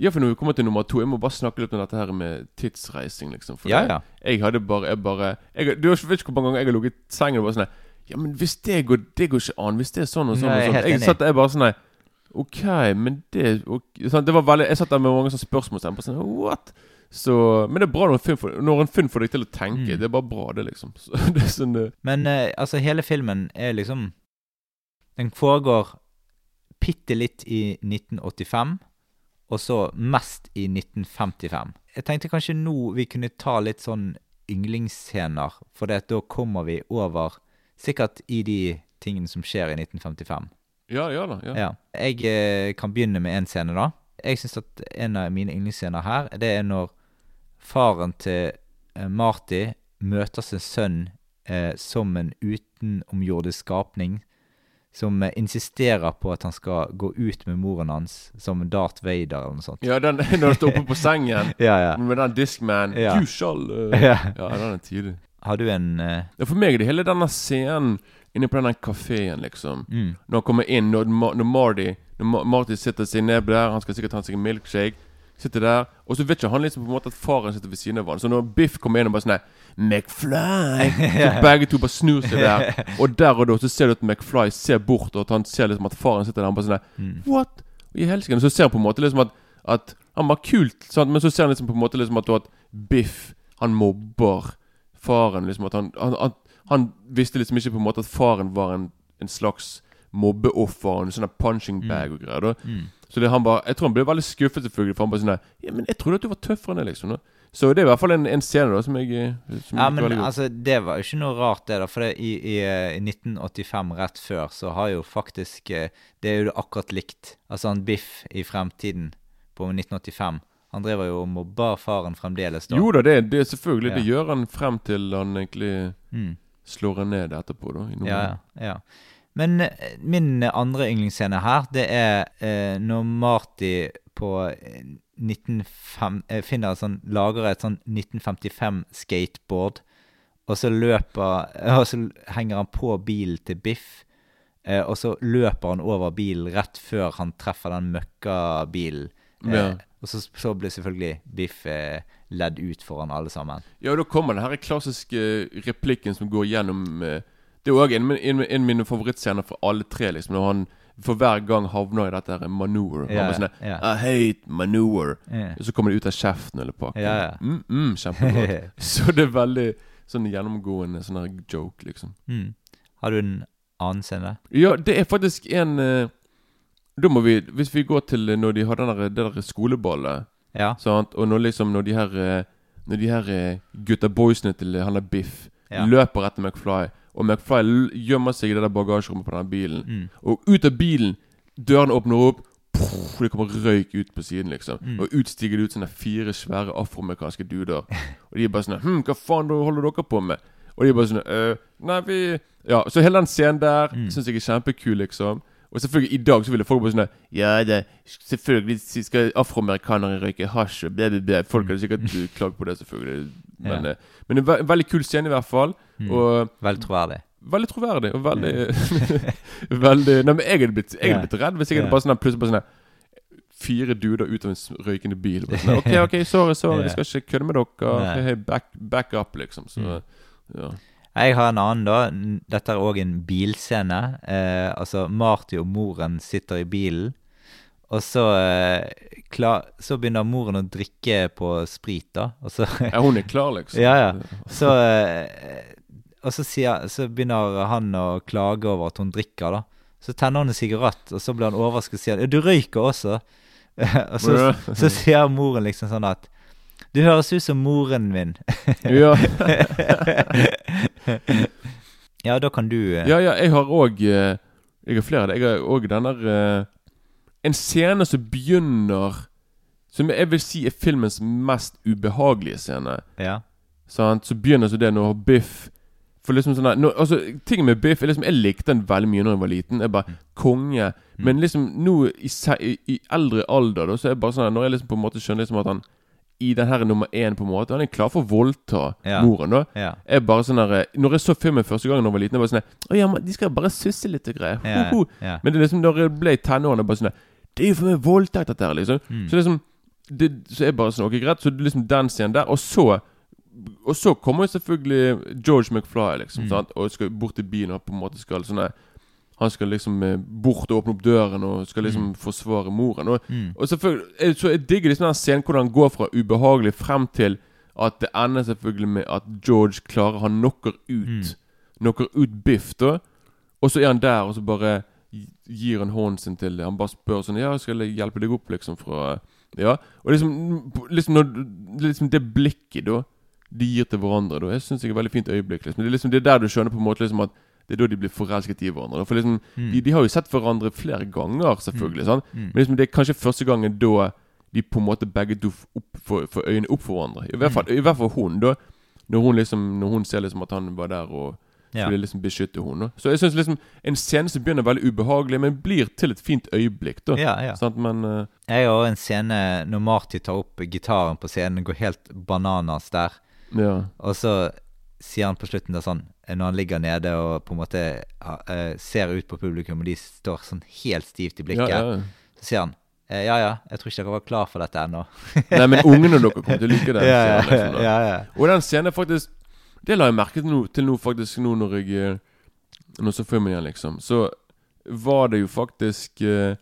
Ja, for når vi kommer til nummer to Jeg må bare snakke litt om dette her med tidsreising, liksom. For Ja, ja. Jeg hadde bare Jeg bare jeg, Du vet ikke hvor mange ganger jeg har ligget i sengen og bare sånn her, Ja, men hvis det går Det går ikke an. Hvis det er sånn og sånn Nei, og jeg er sånn. helt Jeg enig. satt der bare sånn her OK, men det ok, sånn, Det var veldig Jeg satt der med mange sånne spørsmålstegn på sånn What? Så, men det er bra når en film får, når en film får deg til å tenke. Mm. Det er bare bra, det, liksom. Så, det er sånn det Men eh, altså, hele filmen er liksom Den foregår bitte litt i 1985, og så mest i 1955. Jeg tenkte kanskje nå vi kunne ta litt sånn yndlingsscener, for det da kommer vi over sikkert i de tingene som skjer i 1955. Ja, ja da. Ja. Ja. Jeg eh, kan begynne med en scene, da. Jeg syns at en av mine yndlingsscener her, det er når faren til eh, Marty møter sin sønn eh, som en utenomjordisk skapning. Som eh, insisterer på at han skal gå ut med moren hans som Darth Vader eller noe sånt. Ja, den når han står oppe på sengen Ja, ja. med den Discman Ja. Du skal uh, Ja. Ja, den er tidlig. Har du en uh... Ja, for meg er det hele denne scenen inne på denne kafeen, liksom. mm, Når han kommer inn, når, når Marty Når Marty sitter seg ned der, han skal sikkert ta seg en milkshake. Sitter der, og så vet ikke han liksom på en måte at faren sitter ved siden av han. Så når Biff kommer inn og bare sånn McFly Så begge to bare snur seg der. Og der og da så ser du at McFly ser bort, og at han ser liksom at faren sitter der. Han bare sånn her What? I helsike. Så ser han på en måte liksom at, at Han var kult, sant? men så ser han liksom på en måte liksom at, at Biff Han mobber faren. Liksom at han, han, han, han visste liksom ikke på en måte at faren var en, en slags mobbeoffer og sånn punching bag og greier. da Så det han bare Jeg tror han ble veldig skuffet, selvfølgelig. For han bare sånn Ja, men jeg trodde at du var tøffere enn det, liksom. Da. Så det er i hvert fall en, en scene da som jeg eh, som Ja, men altså, det var jo ikke noe rart, det, da. For det, i, i, eh, i 1985, rett før, så har jo faktisk eh, Det er jo akkurat likt. Altså, han Biff i fremtiden, på 1985, han driver jo og mobber faren fremdeles, da. Jo da, det, det selvfølgelig. Det gjør han frem til han egentlig Mm. slår han ned etterpå, da. Ja, ja, ja. Men eh, min andre yndlingsscene her, det er eh, når Marty på eh, 1905, eh, finner et sånn, lager et sånn 1955-skateboard, og så løper Og så henger han på bilen til Biff, eh, og så løper han over bilen rett før han treffer den møkkabilen. Ja. Og så, så blir selvfølgelig Biff ledd ut foran alle sammen. Ja, og da kommer den her klassiske replikken som går gjennom eh, Det er òg en, en, en av mine favorittscener for alle tre. liksom Når han for hver gang havner i dette her manure. Yeah, sånn ja. I hate manure. Yeah. Og så kommer det ut av kjeften eller pakken. Yeah. ja. Mm, mm, kjempegodt. så det er veldig sånn gjennomgående sånn her joke, liksom. Mm. Har du en annen scene? Ja, det er faktisk en uh, Da må vi Hvis vi går til eh, når de har den der, det der skoleballet Ja. Sant? Og når liksom Når de her eh, Når de her gutta boysene til han der Biff Ja. løper etter McFly, og McFly gjemmer seg i det der bagasjerommet på denne bilen, Mm. og ut av bilen Dørene åpner opp, puff, det kommer røyk ut på siden, liksom. Mm. Og ut stiger det ut sånne fire svære afroamerikanske duder. og de er bare sånn Hm, hva faen holder dere på med? Og de er bare sånn «Øh, Nei, vi Ja, så hele den scenen der Mm. syns jeg er kjempekul, liksom. Og selvfølgelig, i dag så ville folk bare sånn Ja, det selvfølgelig skal afroamerikanere røyke hasj og blæ, blæ, blæ. Folk hadde sikkert klagd på det, selvfølgelig. Men, Ja. eh, men en, ve veldig kul scene, i hvert fall. Mm. Og Veldig troverdig. veldig troverdig. Og veldig Veldig Nei, men jeg hadde blitt, jeg hadde blitt redd hvis jeg hadde bare sånn plutselig bare sånn Fire duder ut av en røykende bil. Bare sånn, ok, ok, sorry, sorry, jeg skal ikke kødde med dere. Hey, back, back up, liksom. Så Mm. ja. Jeg har en annen, da. Dette er òg en bilscene. Eh, altså, Marty og moren sitter i bilen. Og så, eh, klar, så begynner moren å drikke på sprit, da. Og så ja, hun er klar, liksom. Ja, ja. Så eh, Og så, sier, så begynner han å klage over at hun drikker, da. Så tenner hun en sigarett, og så blir han overrasket og sier 'Du røyker også'. og så, Ja. så sier moren liksom sånn at 'Du høres ut som moren min'. Ja. ja, da kan du eh, Ja, ja, jeg har òg Jeg har flere av det. Jeg har òg den der eh, En scene som begynner Som jeg vil si er filmens mest ubehagelige scene. ja. Sant? Så begynner så det når Biff For liksom sånn der- når, altså, Tingen med Biff liksom Jeg likte den veldig mye når jeg var liten. Jeg bare Konge. Men liksom nå i, i, i eldre alder da Så er jeg bare sånn Når jeg liksom på en måte skjønner liksom at han i den her nummer én på en måte Han er klar for å voldta Ja. moren. da Ja. jeg bare sånn der, Når jeg så filmen første gang da jeg var liten, jeg var sånn Å ja, men de skal bare susse litt og greier. Ja. Men det er liksom når jeg ble i tenårene, bare sånn Det er jo for meg voldtekt, dette her, liksom. Mm. Så liksom det, Så er bare sånn Ok, greit. Så liksom den scenen der. Og så Og så kommer jo selvfølgelig George McFly, liksom. Mm. Sant? Og skal bort til byen og på en måte skal sånn Han skal liksom eh, bort og åpne opp døren og skal liksom forsvare moren. Og, Mm. og selvfølgelig Så jeg digger liksom den scenen hvordan han går fra ubehagelig frem til at det ender selvfølgelig med at George klarer Han knocker ut Mm. Knocker ut Biff, da. Og så er han der, og så bare gir en hånden sin til det. Han bare spør sånn Ja, skal jeg hjelpe deg opp, liksom, fra Ja. Og liksom, liksom, når, liksom det blikket, da, de gir til hverandre, da, jeg syns jeg er et veldig fint øyeblikk. Liksom. Det er liksom det er der du skjønner på en måte liksom at det er da de blir forelsket i hverandre. da. For liksom, Mm. de, de har jo sett hverandre flere ganger, selvfølgelig. sant? Mm. Men liksom, det er kanskje første gangen da de på en måte begge to får, øynene opp for hverandre. I Mm. hvert fall, i hvert fall hun, da. Når hun liksom Når hun ser liksom at han var der og Ja. skulle liksom beskytte henne. Så jeg syns liksom en scene som begynner veldig ubehagelig, men blir til et fint øyeblikk. da Ja, ja. Sånn man, uh... Jeg har en scene når Marty tar opp gitaren på scenen, går helt bananas der. ja. Og så sier han på slutten da sånn eh, Når han ligger nede og på en måte eh, ser ut på publikum, og de står sånn helt stivt i blikket, ja. ja. så sier han eh, ja ja, jeg tror ikke dere var klar for dette ennå. Nei, men ungene dere kommer til å like den. ja, ja, liksom, da. ja, ja. Og den scenen faktisk Det la jeg merke til nå, til nå faktisk nå når jeg eh, Når jeg så filmen igjen, liksom. Så var det jo faktisk eh,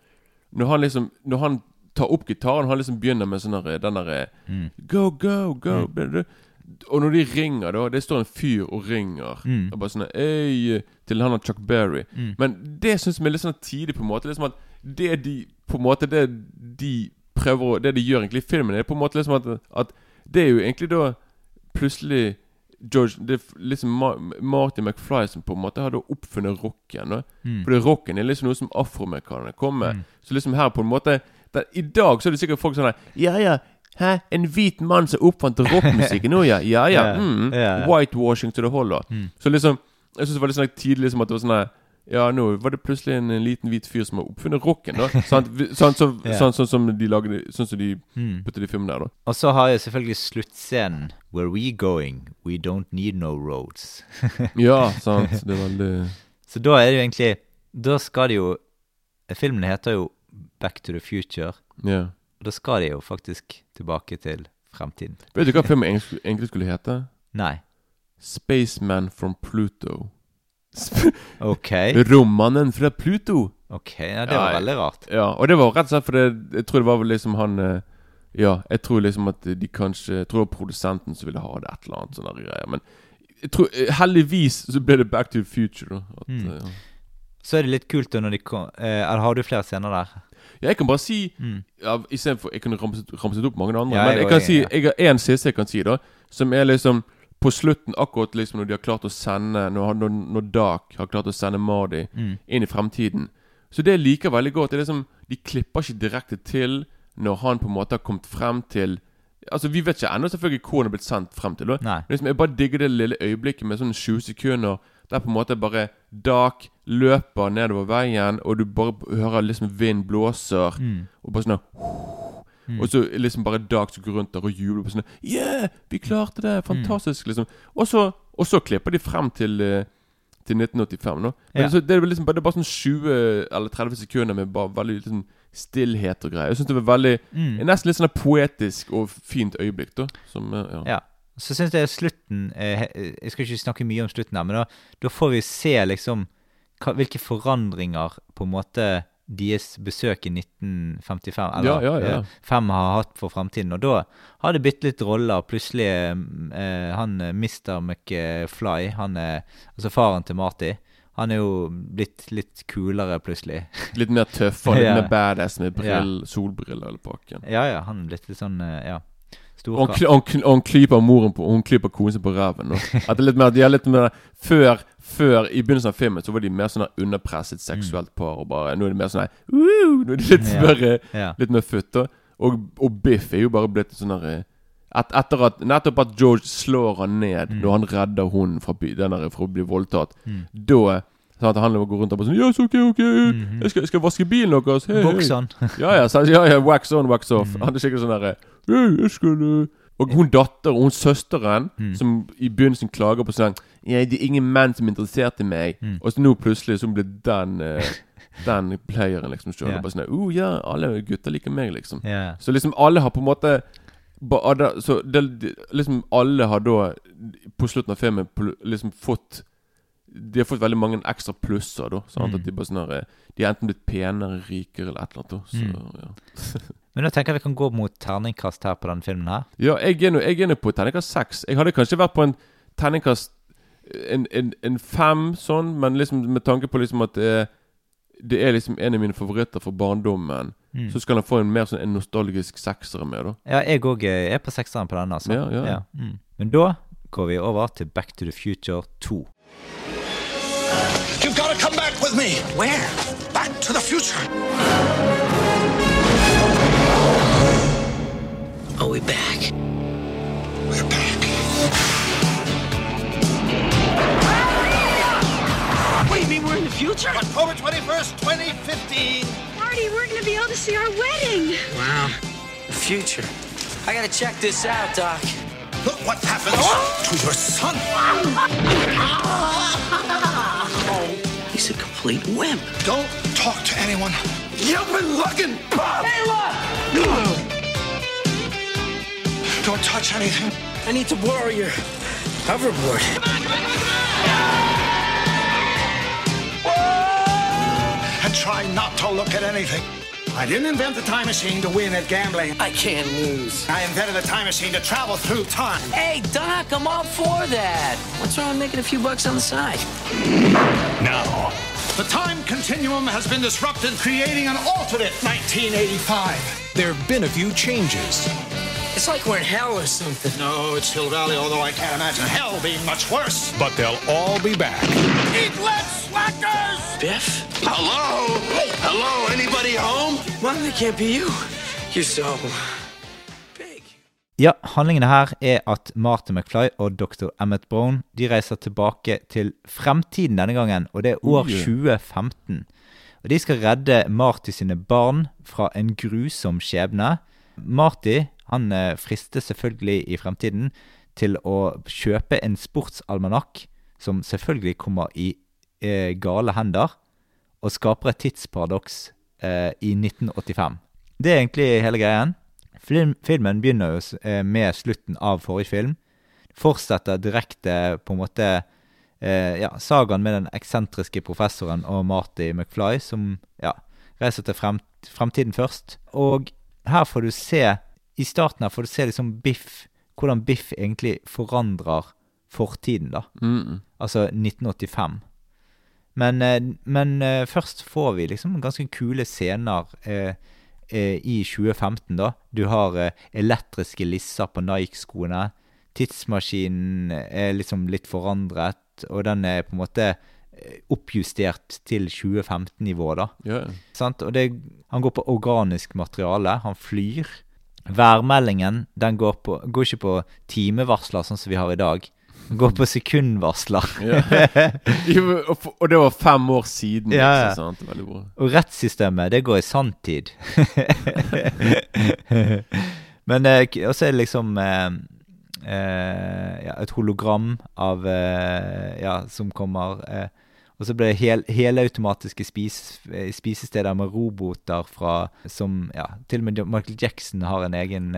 Når han liksom Når han tar opp gitaren, han liksom begynner med sånn der, den derre Mm. Go, go, go. blah. Og når de ringer, da Det står en fyr og ringer. Mm. Og bare sånn Øy Til han og Chuck Berry. Mm. Men det syns vi er litt sånn tidlig, på en måte. Liksom at det de På en måte Det de prøver å Det de gjør egentlig i filmen, er på en måte liksom at, at det er jo egentlig da plutselig George Det er liksom Ma Marty McFly som på en måte hadde oppfunnet rocken. Mm. Fordi rocken er liksom noe som afroamerikanerne kom med. Mm. Så liksom her på en måte der, I dag så er det sikkert folk sånn Ja, ja. Hæ? En hvit mann som oppfant rockmusikken? Nå, ja. Ja, ja. Mm. Whitewashing to det holder. Mm. Så liksom Jeg syns det var litt sånn tidlig liksom at det var sånn Ja, nå var det plutselig en, en liten hvit fyr som har oppfunnet rocken, da. Sånn, Sånn, så, Ja. sånn, sånn som de lagde Sånn som de Mm. puttet i filmen der, da. Og så har jeg selvfølgelig sluttscenen. Where we going? We don't need no roads. Ja, sant. Det er veldig Så da er det jo egentlig Da skal de jo Filmen heter jo Back to the Future. Yeah. Og da skal de jo faktisk tilbake til fremtiden. Vet du hva filmen egentlig skulle hete? Nei. Spaceman from Pluto. Ok. Rommannen fra Pluto. Ok, ja, Det var Ja, veldig rart. Ja, og det var rett og slett fordi Jeg tror det var vel liksom han eh, Ja, jeg tror liksom at de kanskje Jeg tror det var produsenten som ville ha det, et eller annet sånne greier. Men jeg tror, eh, heldigvis så ble det Back to the Future, da. At, Mm. eh, ja. Så er det litt kult da når de kom eh, Eller har du flere scener der? ja, jeg kan bare si Mm. ja, Istedenfor Jeg kunne ramset, ramset opp mange andre. Ja, men jeg jeg går kan inn, si ja. Jeg har én siste jeg kan si, da. Som er liksom på slutten, akkurat liksom når de har klart å sende Når, når, når Dark har klart å sende Mardi Mm. inn i fremtiden. Så det jeg liker veldig godt, det er liksom De klipper ikke direkte til når han på en måte har kommet frem til Altså Vi vet ikke ennå selvfølgelig hvor han er blitt sendt frem til. Men liksom, Jeg bare digger det lille øyeblikket med sånn 20 sekunder der på en måte bare Dark løper nedover veien, og du bare hører liksom vind blåser, Mm. og bare sånn Mm. Og så liksom bare Dag som går rundt der og jubler på sånn Yeah! Vi klarte det! Mm. Fantastisk! liksom Og så, og så klipper de frem til eh, Til 1985, nå Men Ja. så det er liksom det er bare sånn 20 eller 30 sekunder med bare veldig liksom stillhet og greier. Jeg syns det var veldig Mm. Nesten litt sånn poetisk og fint øyeblikk, da. Som eh, ja. Ja. Så syns jeg slutten eh, Jeg skal ikke snakke mye om slutten her, men da, da får vi se liksom hva, hvilke forandringer på en måte deres besøk i 1955 eller Ja, ja, ja. eh, fem har hatt for fremtiden. Og da har det byttet litt roller. Plutselig eh, Han eh, Mr. McFly, han er altså faren til Marty, han er jo blitt litt kulere plutselig. Litt mer tøff og litt mer badass med brill, solbriller eller pakken. Ja ja, han er blitt litt sånn eh, ja. Og hun klyper moren på Hun klyper konen sin på ræven. At det er litt mer De er litt mer Før Før I begynnelsen av filmen Så var de mer sånn underpresset seksuelt par. Og bare Nå er det mer sånn her «Woo!» Nå er de litt mer eh, Ja. Litt mer futt. Og, og Biff er jo bare blitt sånn her eh, et, Etter at Nettopp at George slår han ned Mm. da han redder hunden fra, fra å bli voldtatt, Mm. da Sånn at han går rundt og bare sånn Yes, ok, ok, Mhm. jeg, skal, jeg skal vaske bilen deres. Hei. Boks. Ja, ja, så, ja, ja, wax on, wax off. Mm. Han er sikkert sånn derre hey, jeg skulle Og hun datter og hun søsteren, Mm. som i begynnelsen klager på sånn ja, 'Det er ingen menn som er interessert i meg.' Mm. Og så nå plutselig så blir den uh, Den playeren liksom sjøl. Bare sånn 'Oh ja, alle gutter liker meg', liksom. Yeah. Så liksom alle har på en måte ba- Så det, liksom alle har da På slutten av filmen liksom fått De har fått veldig mange ekstra plusser, da. Sånn Mm. at de bare sånn her, De er enten blitt penere, rikere eller et eller annet. da. Så, Mm. ja. Men da tenker jeg vi kan gå mot terningkast her på denne filmen her. Ja, jeg er nå jeg er nå på terningkast seks. Jeg hadde kanskje vært på en terningkast en, en, en fem, sånn, men liksom med tanke på liksom at det er, det er liksom en av mine favoritter fra barndommen, Mm. så skal han få en mer sånn en nostalgisk sekser med, da. Ja, jeg òg er på sekseren på denne, altså. Ja, ja. Mm. Men da går vi over til Back to the Future 2. With me. Where? Back to the future. Are we back? We're back. What do you mean we're in the future? October 21st, 2015. Marty, we're going to be able to see our wedding. Wow. The future. I gotta check this out, Doc. Look, what happens to your son. He's a complete wimp. Don't talk to anyone. You've been looking, Bob. Hey, look! Don't touch anything. I need to borrow your hoverboard. And try not to look at anything. I didn't invent the time machine to win at gambling. I can't lose. I invented the time machine to travel through time. Hey, Doc, I'm all for that. What's wrong with making a few bucks on the side? Now, the time continuum has been disrupted, creating an alternate 1985. There have been a few changes. It's like we're in hell or something. No, it's Hill Valley, although I can't imagine hell being much worse. But they'll all be back. Eat less, slackers! Biff? Hello? Hello, anybody home? Well, it can't be you. You're so big. Ja, handlingene her er at Martin McFly og dr. Emmett Brown de reiser tilbake til fremtiden denne gangen, og det er år Oi. 2015. Og De skal redde Marty sine barn fra en grusom skjebne. Marty han eh, frister selvfølgelig i fremtiden til å kjøpe en sportsalmanakk, som selvfølgelig kommer i eh, gale hender, og skaper et tidsparadoks eh, i 1985. Det er egentlig hele greien. Film, filmen begynner jo eh, med slutten av forrige film. Fortsetter direkte på en måte eh, ja, sagaen med den eksentriske professoren og Marty McFly, som ja, reiser til frem, fremtiden først. Og her får du se I starten her får du se liksom Biff Hvordan Biff egentlig forandrer fortiden, da. Mm. Altså 1985. Men, eh, men eh, først får vi liksom ganske kule scener eh, eh, i 2015, da. Du har eh, elektriske lisser på Nike-skoene. Tidsmaskinen er liksom litt forandret, og den er på en måte eh, oppjustert til 2015-nivå, da. Yeah. Sant? Og det, han går på organisk materiale. Han flyr. Værmeldingen den går, på, går ikke på timevarsler, sånn som vi har i dag. Går på sekundvarsler. Ja. Og, det var fem år siden. Ja, ja. Og rettssystemet, det går i sanntid. Men eh, også er det liksom eh, eh, ja, et hologram av eh, Ja, som kommer eh, Og så ble det hel, helautomatiske spis, eh, spisesteder med roboter fra Som Ja, til og med Michael Jackson har en egen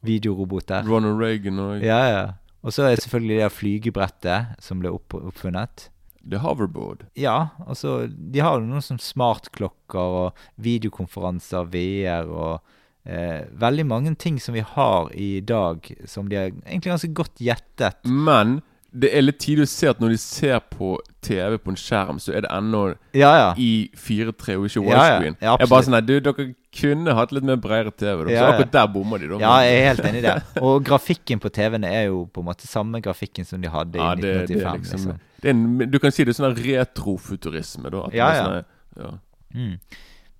videorobot der. Ronald Reagan og Ja, ja. Og så er det selvfølgelig det flygebrettet som ble opp, oppfunnet. The Hoverboard. Ja, altså De har jo noen sånn smartklokker og videokonferanser, VR og eh, veldig mange ting som vi har i dag, som de har egentlig ganske godt gjettet. Men det er litt tidlig å se at når de ser på TV på en skjerm, så er det ennå Ja, ja. i 4-3 og ikke Ja, ja. widescreen. Ja, jeg er bare sånn nei, du, Dere kunne hatt litt mer bredere TV. Da. Ja, Så akkurat der bommer de. da Ja, jeg er helt enig i det. Og grafikken på TV-ene er jo på en måte samme grafikken som de hadde i Ja, det, det 1985. er liksom, liksom. det en, Du kan si det er sånn retrofuturisme. da Ja, ja. Sånne, ja. Mm.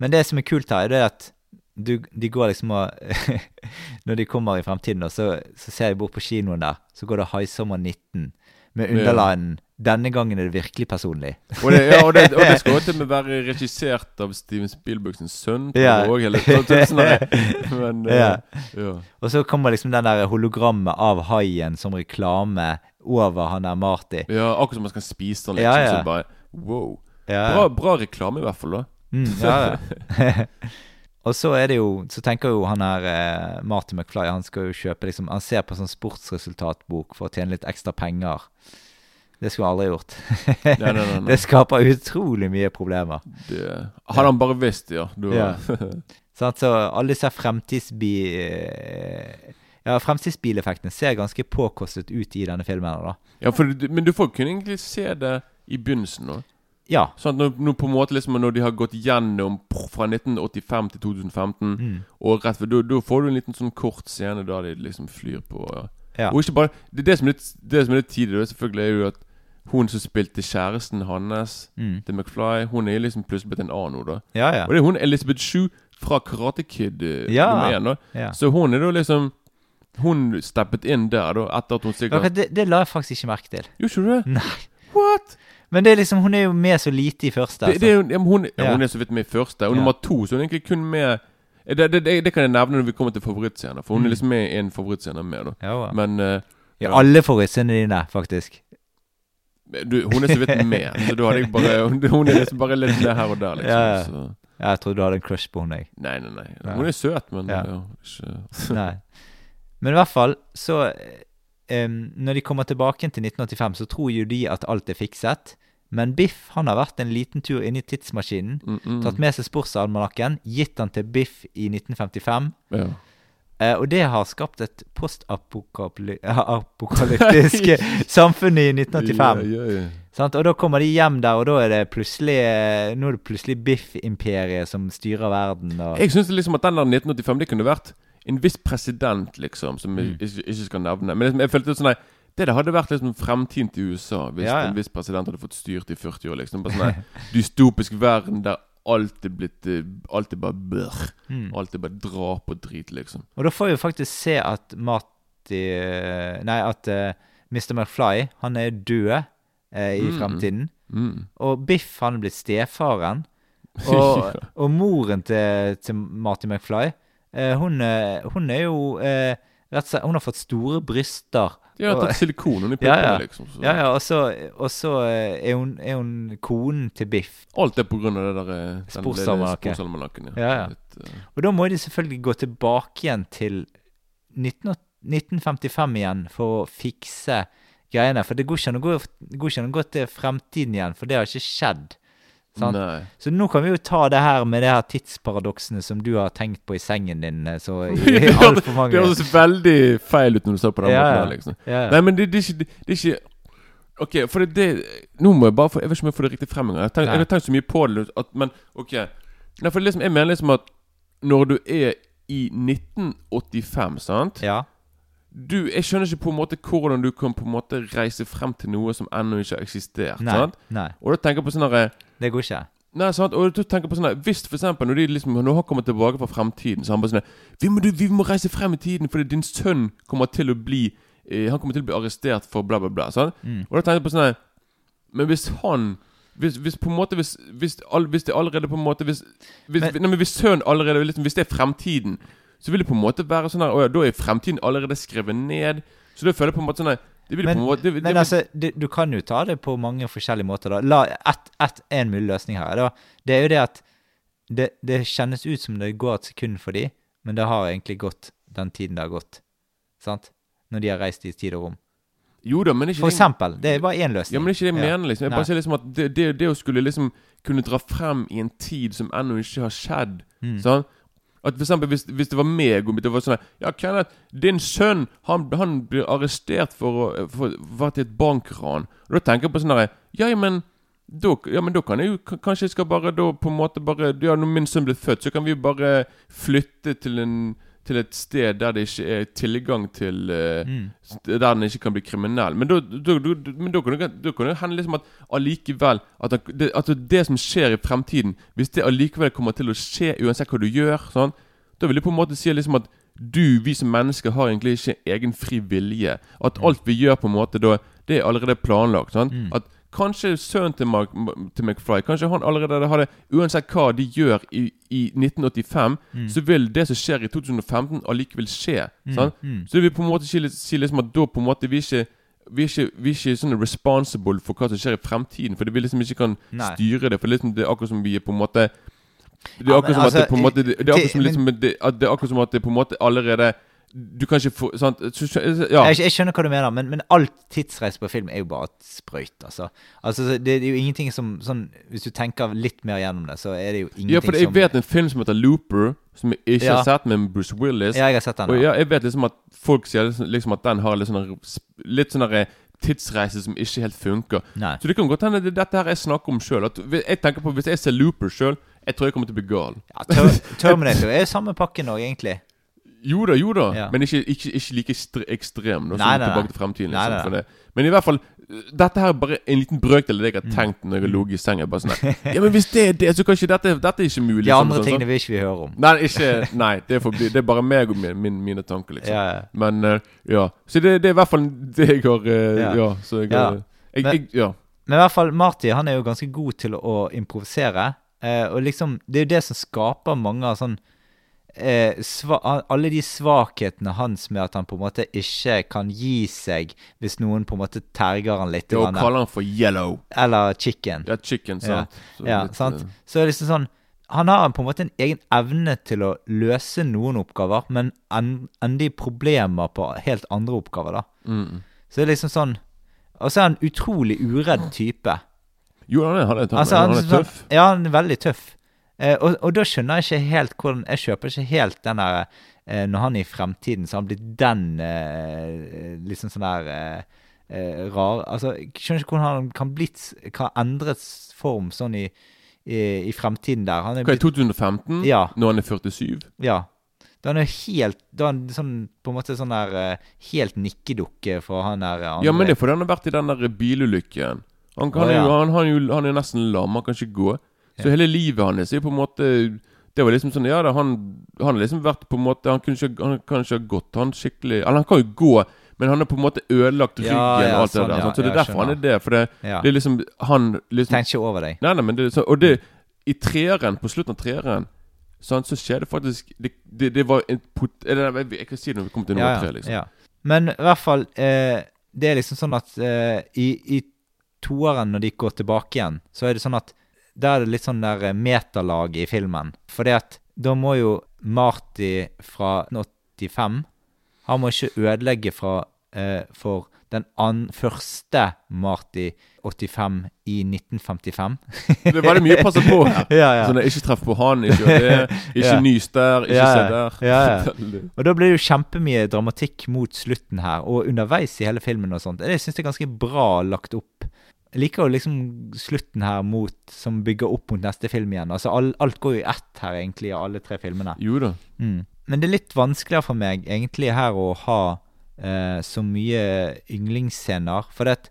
Men det som er kult her, er det at du, de går liksom og Når de kommer i fremtiden, og så, så ser jeg bort på kinoen der, så går det High Summer 19 med Ja. 'Denne gangen er det virkelig personlig'. Og det, ja, og det, og det skal til med være regissert av Steven Spielbergs sønn. Ja. også. Men eh, Ja. ja. Og så kommer liksom den der hologrammet av haien som reklame over han der Marty. ja, akkurat som man skal spise den. Liksom, ja. Så bare, wow. Ja. Bra, bra reklame, i hvert fall. da Mm, ja, ja. Og så er det jo Så tenker jo han her eh, Martin McFly Han skal jo kjøpe liksom Han ser på sånn sportsresultatbok for å tjene litt ekstra penger. Det skulle han aldri gjort. Nei, nei, nei. Det skaper utrolig mye problemer. Det, hadde han bare visst, ja. Du, Ja. sånn, Så alle disse fremtidsbi... eh, Ja, fremtidsbileffektene ser ganske påkostet ut i denne filmen. da. ja, for, men du får kunne egentlig se det i begynnelsen. da Ja. Sånn når, når, på en måte liksom Når de har gått gjennom fra 1985 til 2015, Mm. og rett ved da, får du en liten sånn kort scene da de liksom flyr på ja. Og ikke bare Det, det som er litt, det som er litt tidlig, selvfølgelig, er jo at hun som spilte kjæresten hans, Mm. til McFly, hun er liksom plutselig blitt en annen nå, da. Ja, ja. Og det er hun Elizabeth Shue fra Karate Kid eh, Ja. nummer én. da. Så hun er da liksom Hun steppet inn der, da, etter at hun sikkert okay, det, det la jeg faktisk ikke merke til. Gjorde ikke du det? Nei. What? Men det er liksom, hun er jo med så lite i første. Det, det er, ja, hun, ja, hun er så vidt med i første. Og nummer to så hun er egentlig kun med det, det, det, kan jeg nevne når vi kommer til favorittscener, for hun Mm. er liksom med i en favorittscene med. da. Men uh, Ja, Ja. alle favorittscenene dine, faktisk. Du, hun er så vidt med, så da hadde jeg bare Hun er liksom bare litt med her og der, liksom. Ja, ja. Så. Ja, jeg trodde du hadde en crush på henne, jeg. Nei, nei, nei. Hun er søt, men Ja. ja. ikke Nei. Men i hvert fall, så em, Når de kommer tilbake til 1985, så tror jo de at alt er fikset. Men Biff han har vært en liten tur inn i tidsmaskinen, mm, mm. tatt med seg sportsalmanakken, gitt den til Biff i 1955. Ja. Uh, og det har skapt et postapokalyptisk samfunn i 1985. Yeah, yeah, yeah. Sant? Og da kommer de hjem der, og da er det plutselig eh, Nå er det plutselig Biff-imperiet som styrer verden. Og, Jeg syns liksom at den der 1985 Det kunne vært en viss president, liksom, som jeg Mm. ikke, ikke skal nevne. Men liksom, jeg følte sånn nei, det der hadde vært liksom fremtiden til USA hvis Ja, ja. en viss president hadde fått styrt i 40 år. liksom Bare sånn Dystopisk verden der alt er blitt eh, Alt er bare bør. Mm. Alt er bare drap og drit, liksom. og da får vi faktisk se at Marty eh, Nei, at uh, Mr. McFly, han er død uh, i Mm. fremtiden. Mm. Og Biff, han er blitt stefaren. Og, og moren til, til Marty McFly, eh, hun, eh, hun er jo eh, rett og slett Hun har fått store bryster. De har tatt silikon under Ja, puppene, ja. liksom. Så. Ja, ja, og så, og så eh, er, hun, er hun konen til Biff. Alt er på grunn av det der sporsalmanakken. Ja, ja. Eh, Og da må de selvfølgelig gå tilbake igjen til 19, 1955 igjen for å fikse greiene. For det går ikke an å gå til fremtiden igjen, for det har ikke skjedd. Så nå kan vi jo ta det her med det her tidsparadoksene som du har tenkt på i sengen din eh, så i, i altfor mange Det høres veldig feil ut når du sa på den Ja, måten. liksom. Ja. Nei, men det, det, er ikke, det er ikke Ok, for det, det Nå må jeg bare få Jeg vet ikke om jeg får det riktig frem engang. Jeg, har jeg har tenkt så mye på det, at, men ok Nei, for liksom, jeg mener liksom at når du er i 1985, sant ja. du, Jeg skjønner ikke på en måte hvordan du kan på en måte reise frem til noe som ennå ikke har eksistert. Nei, sant? nei, Og da tenker jeg på sånn herre det går ikke. Nei, sant? Og du tenker på sånn Hvis for eksempel når de liksom Når han kommer tilbake fra fremtiden, så han bare sånn vi må, vi må reise frem i tiden fordi din sønn kommer til å bli eh, Han kommer til å bli arrestert for bla, bla, bla. Sant? Mm. Og da tenker jeg på sånn Men hvis han hvis, hvis på en måte Hvis, hvis, all, hvis det allerede på en måte Hvis, hvis, Men- nei, men hvis sønnen allerede liksom, Hvis det er fremtiden, så vil det på en måte være sånn her Å ja, da er fremtiden allerede skrevet ned. Så da føler jeg på en måte sånn her Men, på det, det, men altså, det, du kan jo ta det på mange forskjellige måter. da. La et, et, En mulig løsning her. Da. Det er jo det at det, det kjennes ut som det går et sekund for dem, men det har egentlig gått den tiden det har gått. Sant? Når de har reist i tid og rom. Jo da, men ikke For det- eksempel. Det er bare én løsning. Ja, men det ikke det jeg Ja. mener. liksom Jeg bare sier liksom at det, det, det å skulle liksom kunne dra frem i en tid som ennå ikke har skjedd Mm. Sånn At for eksempel hvis, hvis det var meg og det var sånn Ja, Kenneth, din sønn Han, han blir arrestert for å for, vært i et bankran. Og da tenker jeg på sånn herre Ja, men da, ja, men da kan jeg jo Kanskje jeg skal bare da på en måte bare Ja, når min sønn blir født, så kan vi bare flytte til en til et sted der det ikke er tilgang til uh, Mm. Der den ikke kan bli kriminell. Men da, da, da, men da kan det kan det hende liksom at allikevel at det, at det som skjer i fremtiden Hvis det allikevel kommer til å skje uansett hva du gjør, sånn, da vil jeg på en måte si liksom at du, vi som mennesker, har egentlig ikke egen fri vilje. At alt vi gjør, på en måte da det er allerede planlagt. Sånn? Mm. At Kanskje sønnen til, Mark, til McFly Kanskje han allerede hadde Uansett hva de gjør i, i 1985, Mm. så vil det som skjer i 2015, allikevel skje. Mm, mm. Så det vil på en måte si, liksom at da på en måte vi ikke vi er ikke, vi er ikke sånn responsible for hva som skjer i fremtiden. For vi liksom ikke kan Nei. styre det. For liksom det er akkurat som vi er på en måte Det er akkurat som at det altså, på en måte som til- liksom det er akkurat som at det på en måte allerede Du kan ikke få sant? Ja. Jeg, jeg skjønner hva du mener, men, men alt tidsreise på film er jo bare et sprøyt, altså. altså det, er jo ingenting som sånn Hvis du tenker litt mer gjennom det, så er det jo ingenting som ja, for jeg som vet en film som heter Looper, som jeg ikke Ja. har sett, med Bruce Willis. Ja, jeg har sett den. Og ja. jeg vet liksom at folk sier liksom- liksom at den har litt sånn Litt sånn tidsreise som ikke helt funker. Nei. Så det kan godt hende det dette her jeg snakker om sjøl. Hvis jeg ser Looper sjøl, jeg tror jeg kommer til å bli gal. Ja, Ter Terminator er jo samme pakken òg, egentlig. Jo da, jo da, Ja. men ikke, ikke, ikke like ekstrem Nå, Nei, nei. Tilbake til fremtiden. Liksom, nei, nei. Men i hvert fall Dette her er bare en liten brøkdel av det jeg har tenkt når jeg har ligget i senga. Bare sånn Ja, men hvis det er det, så kan ikke dette Dette er ikke mulig. De sånn, andre sånn, tingene sånn. vil ikke vi høre om. Nei, ikke, nei det, forbi, det er bare meg og min, min, mine tanker, liksom. Ja, ja. Men eh, ja. Så det, det er i hvert fall det jeg har eh, Ja. så jeg, Ja. jeg, jeg Ja. Men i hvert fall, Marty han er jo ganske god til å improvisere. Eh, og liksom, det er jo det som skaper mange av sånn eh, sva Alle de svakhetene hans med at han på en måte ikke kan gi seg hvis noen på en måte terger han litt. Jo, kaller han for yellow. Eller chicken. Ja, chicken, Ja, sant. Så ja, litt, sant? eh, Så er det liksom sånn Han har på en måte en egen evne til å løse noen oppgaver, men endelig i problemer på helt andre oppgaver, da. mm. Så det er liksom sånn Og så er han utrolig uredd type. Jo, han er, han er, han, Altså, han er sånn- tøff. Ja, han er veldig tøff. Eh, og, og da skjønner jeg ikke helt hvordan Jeg kjøper ikke helt den der eh, Når han er i fremtiden, så har han blitt den eh, liksom sånn der eh, eh, rar Altså, jeg skjønner ikke hvordan han kan blitt Kan endret form sånn i, i, i fremtiden der. Han er Hva I 2015? Ja. Når han er 47? Ja. Da er han jo helt Da er han sånn på en måte sånn der eh, Helt nikkedukke for han der andre. Ja, men det er fordi han har vært i den der bilulykken. Han, kan Å, ja. jo, han, han, er jo, er nesten lam, han kan ikke gå. Så hele livet hans er på en måte Det var liksom sånn Ja, da, han, han har liksom vært på en måte Han kunne ikke, han kan ikke ha gått han skikkelig Eller han kan jo gå, men han har på en måte ødelagt ryggen Ja, ja, og alt sånn, det der. Sånn, sant? så det er derfor derfor han er det. For det, Ja. det er liksom Han liksom Tenk ikke over deg. Nei, nei, men det er sånn Og det I treeren, på slutten av treeren sånn, så skjer det faktisk Det, det, det var en pot... Eller, jeg, kan si det når vi kommer til nummer Ja, tre, liksom. ja. Men i hvert fall eh, Det er liksom sånn at eh, i, i toeren, når de går tilbake igjen, så er det sånn at Da er det litt sånn der eh, metalag i filmen. For da må jo Marty fra 85 Han må ikke ødelegge fra, eh, for den an første Marty 85 i 1955. Det er veldig mye å passe på. Ja, ja. Sånn, ikke treff på han, ikke det, ikke Ja. nys der, ikke Ja, se der. Og da blir det jo kjempemye dramatikk mot slutten her, og underveis i hele filmen og sånt. Det syns jeg er ganske bra lagt opp. Jeg liker jo liksom slutten her mot, som bygger opp mot neste film igjen. Altså all, Alt går jo i ett her, egentlig, av alle tre filmene. Jo da. Mm. Men det er litt vanskeligere for meg egentlig her å ha eh, så mye yndlingsscener. For det at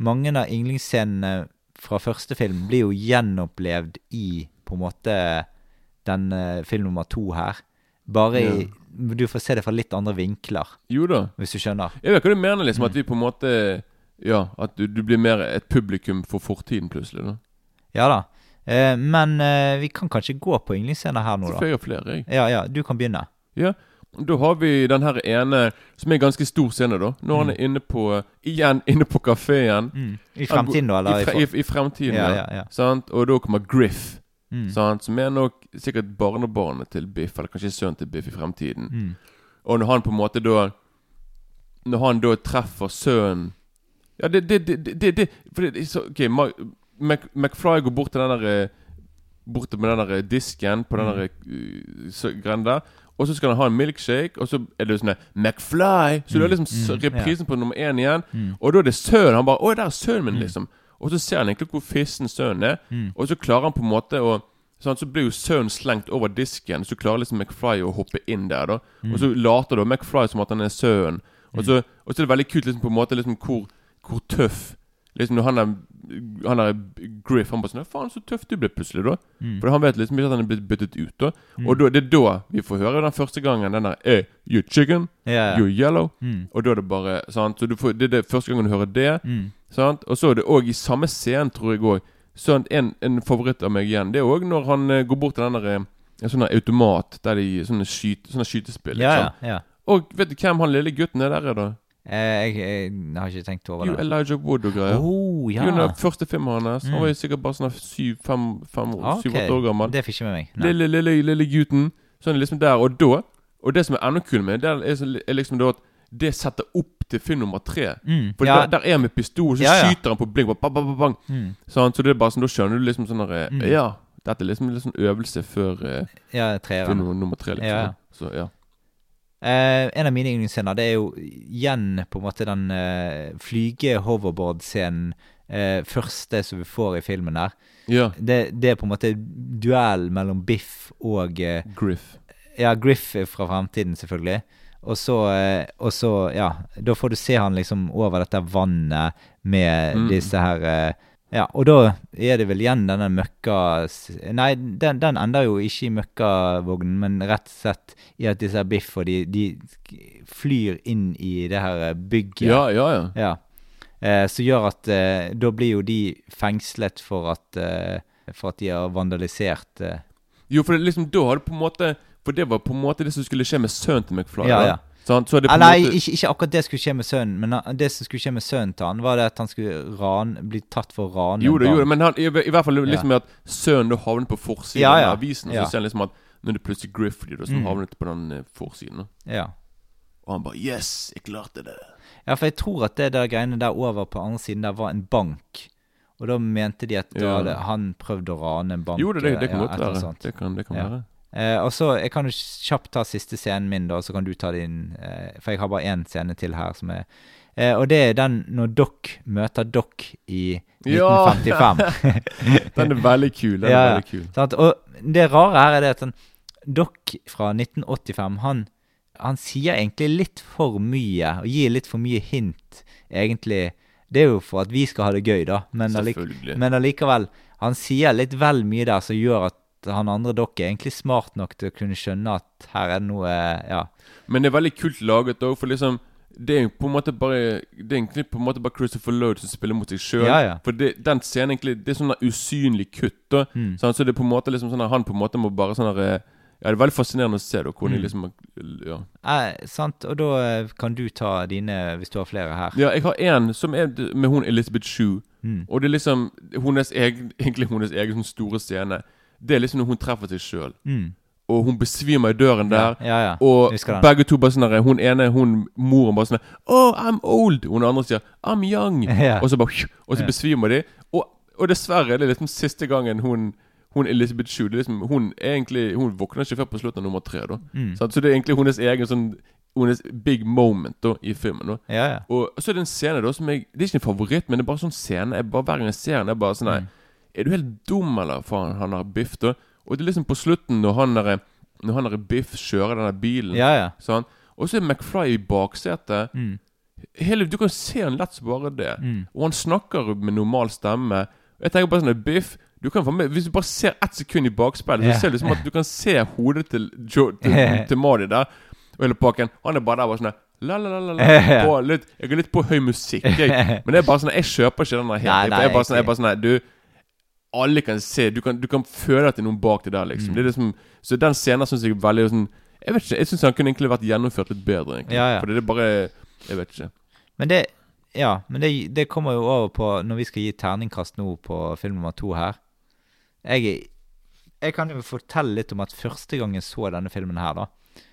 mange av yndlingsscenene fra første film blir jo gjenopplevd i på en måte den eh, film nummer to her. Bare i Du får se det fra litt andre vinkler, Jo da. hvis du skjønner. Jeg vet hva du mener, liksom. Mm. At vi på en måte Ja, at du, du blir mer et publikum for fortiden plutselig. da Ja da. Eh, men eh, vi kan kanskje gå på yndlingsscener her nå, da. jeg ha flere, jeg. Ja, ja, du kan begynne. Ja. Da har vi den her ene, som er en ganske stor scene, da. Når han er inne på Igjen inne på kafeen. Mm. I fremtiden, da? Eller I, fre, i, i fremtiden, Ja, ja. ja, ja. Sant? Og da kommer Griff. Mm. Sant? Som er nok sikkert barnebarnet til Biff, eller kanskje sønnen til Biff i fremtiden. Mm. Og når han på en måte da Når han da treffer sønnen Ja, det det, det, det, det For det, er så, Ok, Mac, McFly går bort til den der eh, Bort med den der eh, disken på den der uh, så- der. Og så skal han ha en milkshake, og så er det sånn McFly! Så du har liksom mm, reprisen på nummer én igjen. Mm. Og da er det sønnen. Han bare 'Å, der er sønnen min', liksom. Og så ser han egentlig hvor fissen sønnen er. Mm. Og så klarer han på en måte å sånn, Så blir jo sønnen slengt over disken, så klarer liksom McFly å hoppe inn der. da Og så later da McFly som at han er sønnen. Og så er det veldig kult liksom på en måte liksom hvor, hvor tøff Liksom når han er Han er Griff Han bare sånn 'Faen, så tøff du ble plutselig', da. Mm. For han vet liksom ikke at han er blitt byttet ut. da Og da, det er da vi får høre den første gangen den der hey, 'You chicken, yeah. ja. you yellow'. Mm. Og da er det bare sant? Så du får, det er det første gangen du hører det. Mm. Sant? Og så er det òg i samme scenen, tror jeg òg Sånn en, en favoritt av meg igjen Det er òg når han eh, går bort til den der eh, En sånn der automat der de Sånne, skyt, sånne skytespill. Ja, liksom. ja, ja. Og vet du hvem han lille gutten er der, er da? Eh, Jeg, jeg, har ikke tenkt over Jo, det. Elijah Wood og greier. Oh, ja. Jo, første filmen hans. Han var jo sikkert bare sånn syv, fem, fem, Ok, syv, åtte år gammel. Det fikk ikke med meg. Lille, lille, lille gutten. Sånn liksom der. Og da Og det som er enda kulere med det, er, liksom da at det setter opp til film nummer tre. Mm, For ja. der, der er han med pistol, så Ja, ja. skyter han på blink. Bang, bang, bang. Mm. Sånn, så det er bare sånn, da skjønner du liksom sånn der, Mm. Ja, dette er liksom en liksom øvelse før eh, Ja, film nummer, tre. Liksom. Ja. Så ja. Eh, en av mine yndlingsscener, det er jo igjen på en måte den uh, flyge-hoverboard-scenen. eh, første som vi får i filmen her. ja. Det, det er på en måte duell mellom Biff og eh, Griff. Ja, Griff fra fremtiden, selvfølgelig. Og så, eh, og så, ja Da får du se han liksom over dette vannet med Mm. disse her eh, Ja, og da er det vel igjen denne møkka Nei, den, den ender jo ikke i møkkavognen, men rett og slett i at disse her Biff og de, de flyr inn i det her bygget. Ja, ja, ja. Ja. Eh, som gjør at eh, da blir jo de fengslet for at, eh, for at de har vandalisert eh. Jo, for liksom, da har du på en måte For det var på en måte det som skulle skje med sønnen til McFly. Ja, ja. Sant? Så er det Ah, nei, måte ikke, ikke akkurat det skulle skje med sønnen, men det som skulle skje med sønnen til han, var det at han skulle ran, bli tatt for å rane Jo da, jo da, men han, i, i hvert fall liksom med at sønnen da havnet på forsiden Ja, ja. av avisen. Og Ja. så ser han liksom at nå er det plutselig Griffley da, som Mm. havnet på den eh, forsiden. Ja. Og han bare 'Yes, jeg klarte det'. ja, for jeg tror at det der greiene der over på andre siden der var en bank. Og da mente de at da hadde han prøvd å rane en bank. Jo da, det, det kan ja, godt eller være. Det kan, det kan Ja. være. Eh, og så, Jeg kan jo kjapt ta siste scenen min, da, så kan du ta din. Eh, for jeg har bare én scene til her. som er eh, Og det er den når Doc møter Doc i 1955. Ja. Den er veldig kul. Den Ja, er veldig kul. Sant? Og det rare her er det at han, Doc fra 1985 han, han sier egentlig litt for mye, og gir litt for mye hint, egentlig. Det er jo for at vi skal ha det gøy, da, men, allike, men allikevel. Han sier litt vel mye der som gjør at han andre Doc er egentlig smart nok til å kunne skjønne at her er det noe Ja. Men det er veldig kult laget òg, for liksom det er på en måte bare Det er egentlig på en måte bare Christopher Lode som spiller mot seg sjøl. Ja, ja. For det, den scenen egentlig Det er sånn usynlig kutt. da Mm. sånn, Så det er på en måte liksom sånn han på en måte må bare sånn der, eh, Ja, det er veldig fascinerende å se da hvordan de Mm. liksom Ja. Eh, sant? Og da eh, kan du ta dine, hvis du har flere her. ja, jeg har en som er med hun Elizabeth Shue. Mm. Og det er liksom hennes egen, egentlig hennes egen sånn store scene. Det er liksom når hun treffer seg sjøl. Mm. Og hun besvimer i døren der. Ja, ja. Og begge to bare sånn der, Hun ene, hun moren bare sånn Oh, I'm old. Hun andre sier I'm young. Og så bare Og så besvimer de. Og, og dessverre er det liksom siste gangen hun Hun Elizabeth Shue er liksom, Hun er egentlig Hun våkner ikke før på slutten av nummer tre. da Mm. Så det er egentlig hennes egen sånn Hennes big moment da i filmen. da Ja, ja. Og så er det en scene da som jeg Det er ikke en favoritt, men det er bare sånn scene jeg bare Hver gang jeg ser den, er bare sånn Nei, Mm. Er du helt dum, eller? Faen, han har Biff, da. Og det er liksom på slutten, når han der, Når han der Biff kjører denne bilen Ja, ja. Sånn. Og så er McFly i baksetet. Mm. Hele, du kan se han lett som bare det. Mm. Og han snakker med normal stemme. Jeg tenker bare sånn Biff du kan få med, Hvis du bare ser ett sekund i bakspeilet, Ja. så ser du som at du kan se hodet til, til, til Marty der. Og hele pakken. Han er bare der bare sånn La, la, la, la, la. Ja. På litt, Jeg er litt på høy musikk, jeg. Men det er bare sånn jeg kjøper ikke den der helt. Nei, nei, jeg er bare sånn, jeg er bare sånn Du alle kan se Du kan, du kan føle at det er noen bak det der, liksom. Mm. Det er liksom så den scenen syns jeg veldig sånn Jeg vet ikke, jeg syns han kunne egentlig vært gjennomført litt bedre. egentlig Ja, ja. For det er bare Jeg vet ikke. Men det Ja, men det, det kommer jo over på når vi skal gi terningkast nå på film nummer to her. Jeg, jeg kan jo fortelle litt om at første gang jeg så denne filmen her, da,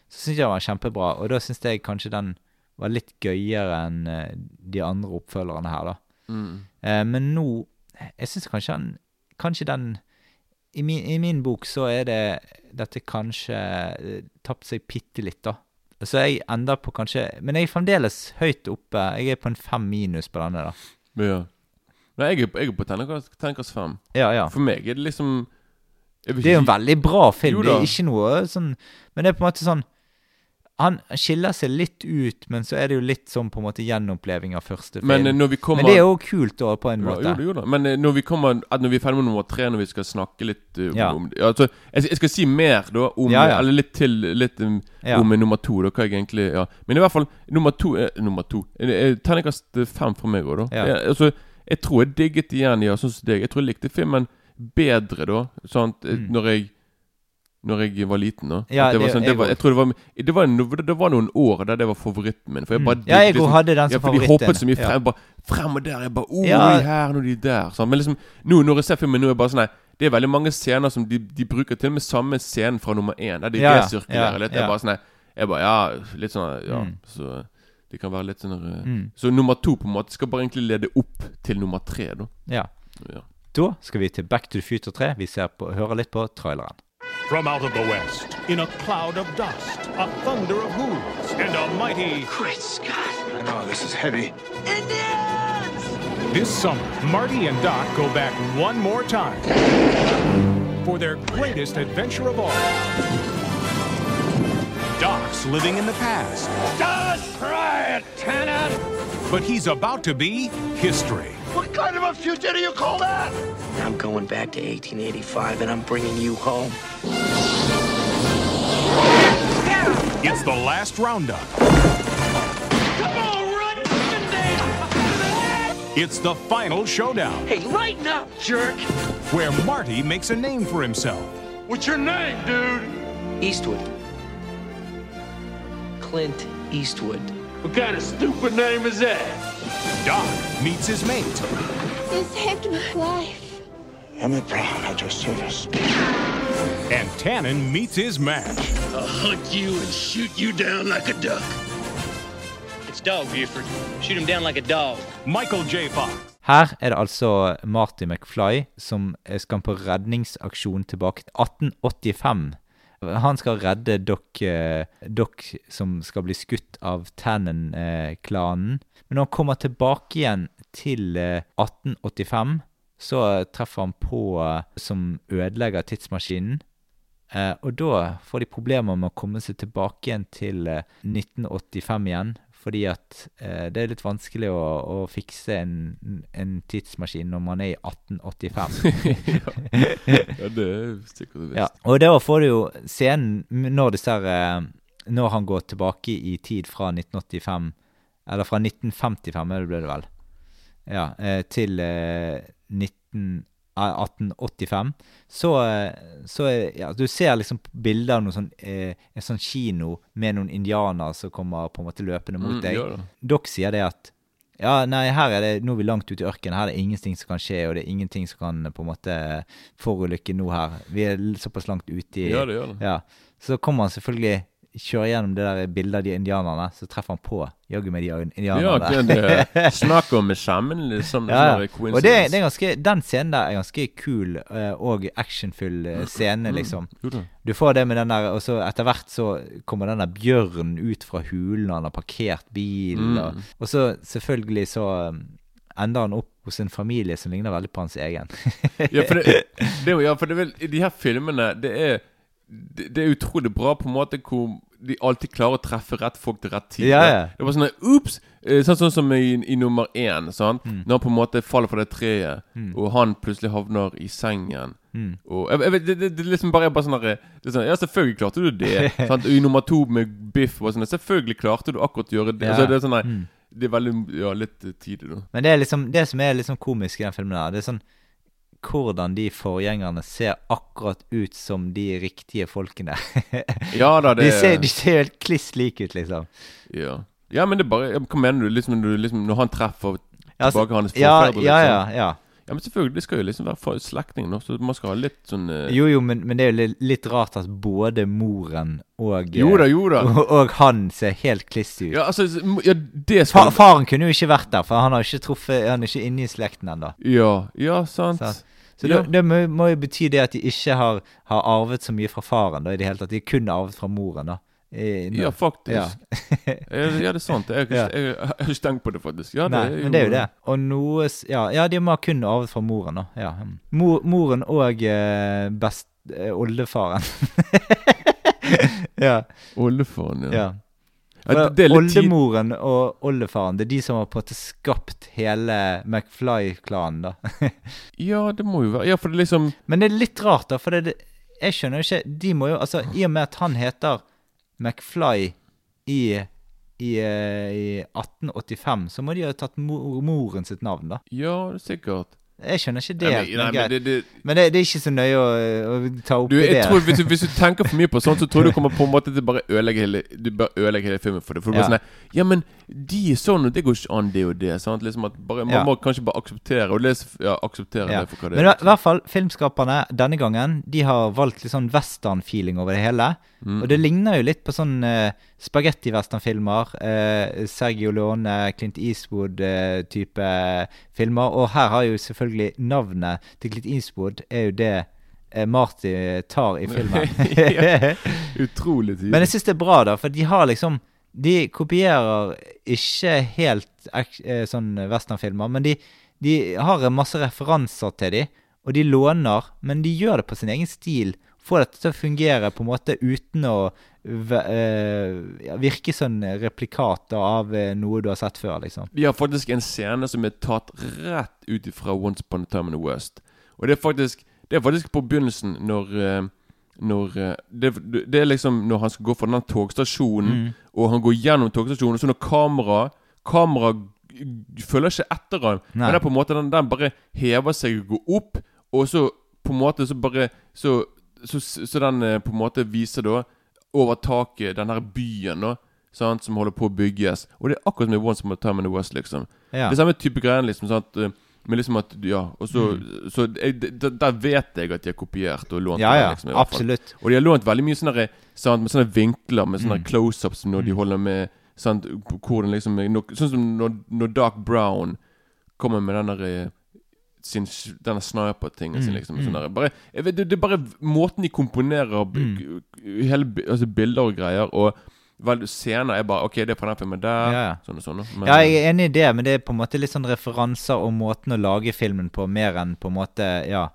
så syns jeg den var kjempebra. Og da syns jeg kanskje den var litt gøyere enn eh, de andre oppfølgerne her, da. Mm. Eh, men nå Jeg syns kanskje han Kanskje den i min, I min bok så er det dette kanskje eh, tapt seg bitte litt, da. Så jeg ender på kanskje Men jeg er fremdeles høyt oppe. Jeg er på en fem minus på denne, da. Ja. Nei, jeg er, jeg er på tenkers fem. Ja, ja. For meg er det liksom Det er jo en veldig bra film. Jo det er ikke noe sånn Men det er på en måte sånn Han skiller seg litt ut, men så er det jo litt sånn på en måte gjenoppleving av første film. Men eh, kommer Men det er jo kult, da, på en Ja, måte. jo, da, jo da. Men eh, når vi kommer når vi er ferdig med nummer tre, når vi skal snakke litt uh, Ja. om ja, altså, jeg, jeg skal si mer, da, om Ja, ja. Eller litt til litt um, Ja. om nummer to. Da, hva jeg egentlig Ja. Men i hvert fall, nummer to eh, Nummer to Terningkast fem for meg òg, da. Ja. Jeg, altså, jeg tror jeg digget igjen, ja, sånn som deg. Jeg tror jeg likte filmen bedre da, sant, Mm. når jeg når jeg var liten. da Ja, det var sånn, det var. Jeg tror det var Det var, no, det var noen år der det var favoritten min. For jeg bare Mm. Ja, jeg liksom, hadde den som ja, for de hoppet så mye Ja. Bare frem og der. Jeg bare Oi, Ja. de her, nå de der. Sånn. Men liksom nå når jeg ser filmen nå, er jeg bare sånn nei, Det er veldig mange scener som de, de bruker til og med samme scenen fra nummer én. Der de Ja, resirkulerer litt. Jeg bare sånn nei, Jeg bare Ja, litt sånn Ja. Mm. Så det kan være litt sånn eh, Mm. Så nummer to på en måte skal bare egentlig lede opp til nummer tre, da. Ja. Ja. Da skal vi til Back to the Future 3. Vi ser på, hører litt på traileren. From out of the west, in a cloud of dust, a thunder of hooves, and a mighty. Great Scott. I know, this is heavy. This summer, Marty and Doc go back one more time for their greatest adventure of all. Doc's living in the past, Just try it, Tenant! but he's about to be history. What kind of a future do you call that? I'm going back to 1885 and I'm bringing you home. It's the last roundup. Come on, run! It's the final showdown, Hey, lighten up, jerk! where Marty makes a name for himself. What's your name, dude? Eastwood. Clint Eastwood. What kind of stupid name is that? Doc meets his mate. You saved my life. Emmett Brown at your service. And Tannen meets his match. I'll hunt you and shoot you down like a duck. It's Dog Buford. Shoot him down like a dog. Michael J. Fox. Her er det altså Marty McFly som skal på redningsaksjon tilbake til 1885. Han skal redde eh, Doc som skal bli skutt av Tannen-klanen. Men når han kommer tilbake igjen til eh, 1885, så treffer han på eh, som ødelegger tidsmaskinen. Eh, og da får de problemer med å komme seg tilbake igjen til eh, 1985 igjen. Fordi at eh, det er litt vanskelig å, å fikse en, en tidsmaskin når man er i 1885. Ja, det er sikkert visst. ja. Og da får du jo scenen når disse her, eh, Når han går tilbake i tid fra 1985 Eller fra 1955, er det ble det vel. Ja, eh, til eh, 19, eh, 1885. Så, eh, så eh, ja, Du ser liksom bilder av sånn, eh, en sånn kino med noen indianere som kommer på en måte løpende mot Mm, deg. ja Dere sier det at ja, nei, her er det, nå er vi langt ute i ørkenen. Her er det ingenting som kan skje, og det er ingenting som kan på en måte forulykke nå her. Vi er såpass langt ute i Ja, det gjør det. Ja. Så kommer han selvfølgelig kjører gjennom det der bildet av de indianerne, så treffer han på jaggu med de Ja, indianerne. det, det Snakk om sammen liksom, Ja, sånn ja. Og det, det er ganske, den scenen der er ganske kul eh, og actionfull eh, scene, liksom. Du får det med den der, og så etter hvert så kommer den der bjørnen ut fra hulen, han har parkert bilen, Mm. og, og så selvfølgelig så um, ender han opp hos en familie som ligner veldig på hans egen. Ja, for det, det, ja, for det vil, de her filmene Det er det, det er utrolig bra på en måte hvor de alltid klarer å treffe rett folk til rett tid. Yeah. Det var sånn Ops! Eh, Sånn, sånn som i, i nummer én. Sånn? Mm. Når han på en måte faller fra det treet, og han plutselig havner i sengen. Mm. Og jeg, jeg, det, det, det liksom bare er bare sånn er sånn, Ja, selvfølgelig klarte du det. sant? Og I nummer to med Biff var sånn Selvfølgelig klarte du akkurat å gjøre det. Yeah. Altså, det er sånn der, Mm. Det er veldig Ja, litt eh, tidlig, da. Men det er liksom det som er liksom komisk i den filmen, der, det er sånn hvordan de forgjengerne ser akkurat ut som de riktige folkene. Ja da, det de, ser, de ser helt kliss like ut, liksom. Ja. ja, men det er bare Hva mener du? Liksom, du liksom, når han treffer altså- tilbake hans forfedre? ja, ja, ja, ja. Ja, men selvfølgelig, det skal jo liksom være slektning så man skal ha litt sånn uh... Jo, jo, men, men det er jo litt, litt rart at både moren og Jo da, jo da. Og, og han ser helt kliss ut. Ja, altså Ja, det Fa faren kunne jo ikke vært der, for han har jo ikke truffet Han er ikke inne i slekten ennå. Ja, ja, sant. Sant. Så Ja. det, det må, jo bety det at de ikke har, har arvet så mye fra faren, da, i det hele tatt. De kun har arvet fra moren, da. I, Ja, faktisk. Ja. Ja, det er sant. Jeg har ikke, tenkt på det, faktisk. Ja, Nei, men det er jo det. Og noe Ja, ja de må ha kun arvet fra moren, da. Ja. mm. Mor, moren og eh, best eh, oldefaren. ja. Oldefaren, ja. ja. Ja, det, er Oldemoren og oldefaren, det er de som har på en måte skapt hele McFly-klanen, da. Ja, det må jo være Ja, for det liksom Men det er litt rart, da, for det, det, jeg skjønner jo ikke De må jo Altså, i og med at han heter McFly i i, eh, I 1885, så må de ha tatt mor, moren sitt navn, da. Ja, sikkert. Jeg skjønner ikke det. Nei, men, nei, men det, det men det, det er ikke så nøye å, å ta opp Du, i det. tror hvis du, hvis du tenker for mye på sånt, så tror jeg du kommer på en måte til bare ødelegge hele Du bare ødelegger hele filmen for det. For du Ja. bare sånn Ja, men de er sånn, og det går ikke an, det og det. Sant? Liksom at bare, Man Ja. må kanskje bare akseptere Og lese, ja, akseptere Ja. det for hva det Men i er. hvert fall, filmskaperne denne gangen De har valgt litt sånn western-feeling over det hele. Mm. Og det ligner jo litt på sånn uh, spagetti-western-filmer. Uh, Sergio Leone, Clint Eastwood-type filmer. Og her har jo selvfølgelig navnet til Clint Eastwood er jo det eh, Marty tar i filmen. Utrolig tidlig. Men jeg syns det er bra, da, for de har liksom De kopierer ikke helt eh, sånn westernfilmer, men de, de har masse referanser til de, og de låner, men de gjør det på sin egen stil. Får dette til å fungere på en måte uten å eh, virke sånn replikat av eh, noe du har sett før, liksom. De har faktisk en scene som er tatt rett ut fra Once Upon a Time in the West. Og det er faktisk Det er faktisk på begynnelsen, når eh, Når eh, det, det er liksom når han skal gå fra den togstasjonen, Mm. og han går gjennom togstasjonen, og så når kamera Kamera følger ikke etter han Nei. Men det er på en måte den, den bare hever seg og går opp, og så på en måte så bare Så, så, så den eh, på en måte viser da over taket den her byen, da. sant, som holder på å bygges. Og det er akkurat som i Once a Time in the West, liksom. Ja. Det samme type greiene, liksom. Sant? Men liksom at Ja, og så, så jeg, Der vet jeg at de har kopiert og lånt. Ja, ja, liksom, absolutt. Og de har lånt veldig mye sånne, sant, med sånne vinkler, med sånne Mm. close-ups når de holder med sant, liksom er Sånn som når, når Dark Brown kommer med den der eh, sin, denne sniper-tingen sin, Mm, liksom. mm. Sånn der, bare, vet, det, det er bare måten de komponerer Mm. hele, altså bilder og greier. Og vel, scener er bare OK, det er på den filmen der. Ja, ja. Sånn og sånn. Men, Ja, jeg er enig i det, men det er på en måte litt sånn referanser og måten å lage filmen på, mer enn på en måte Ja.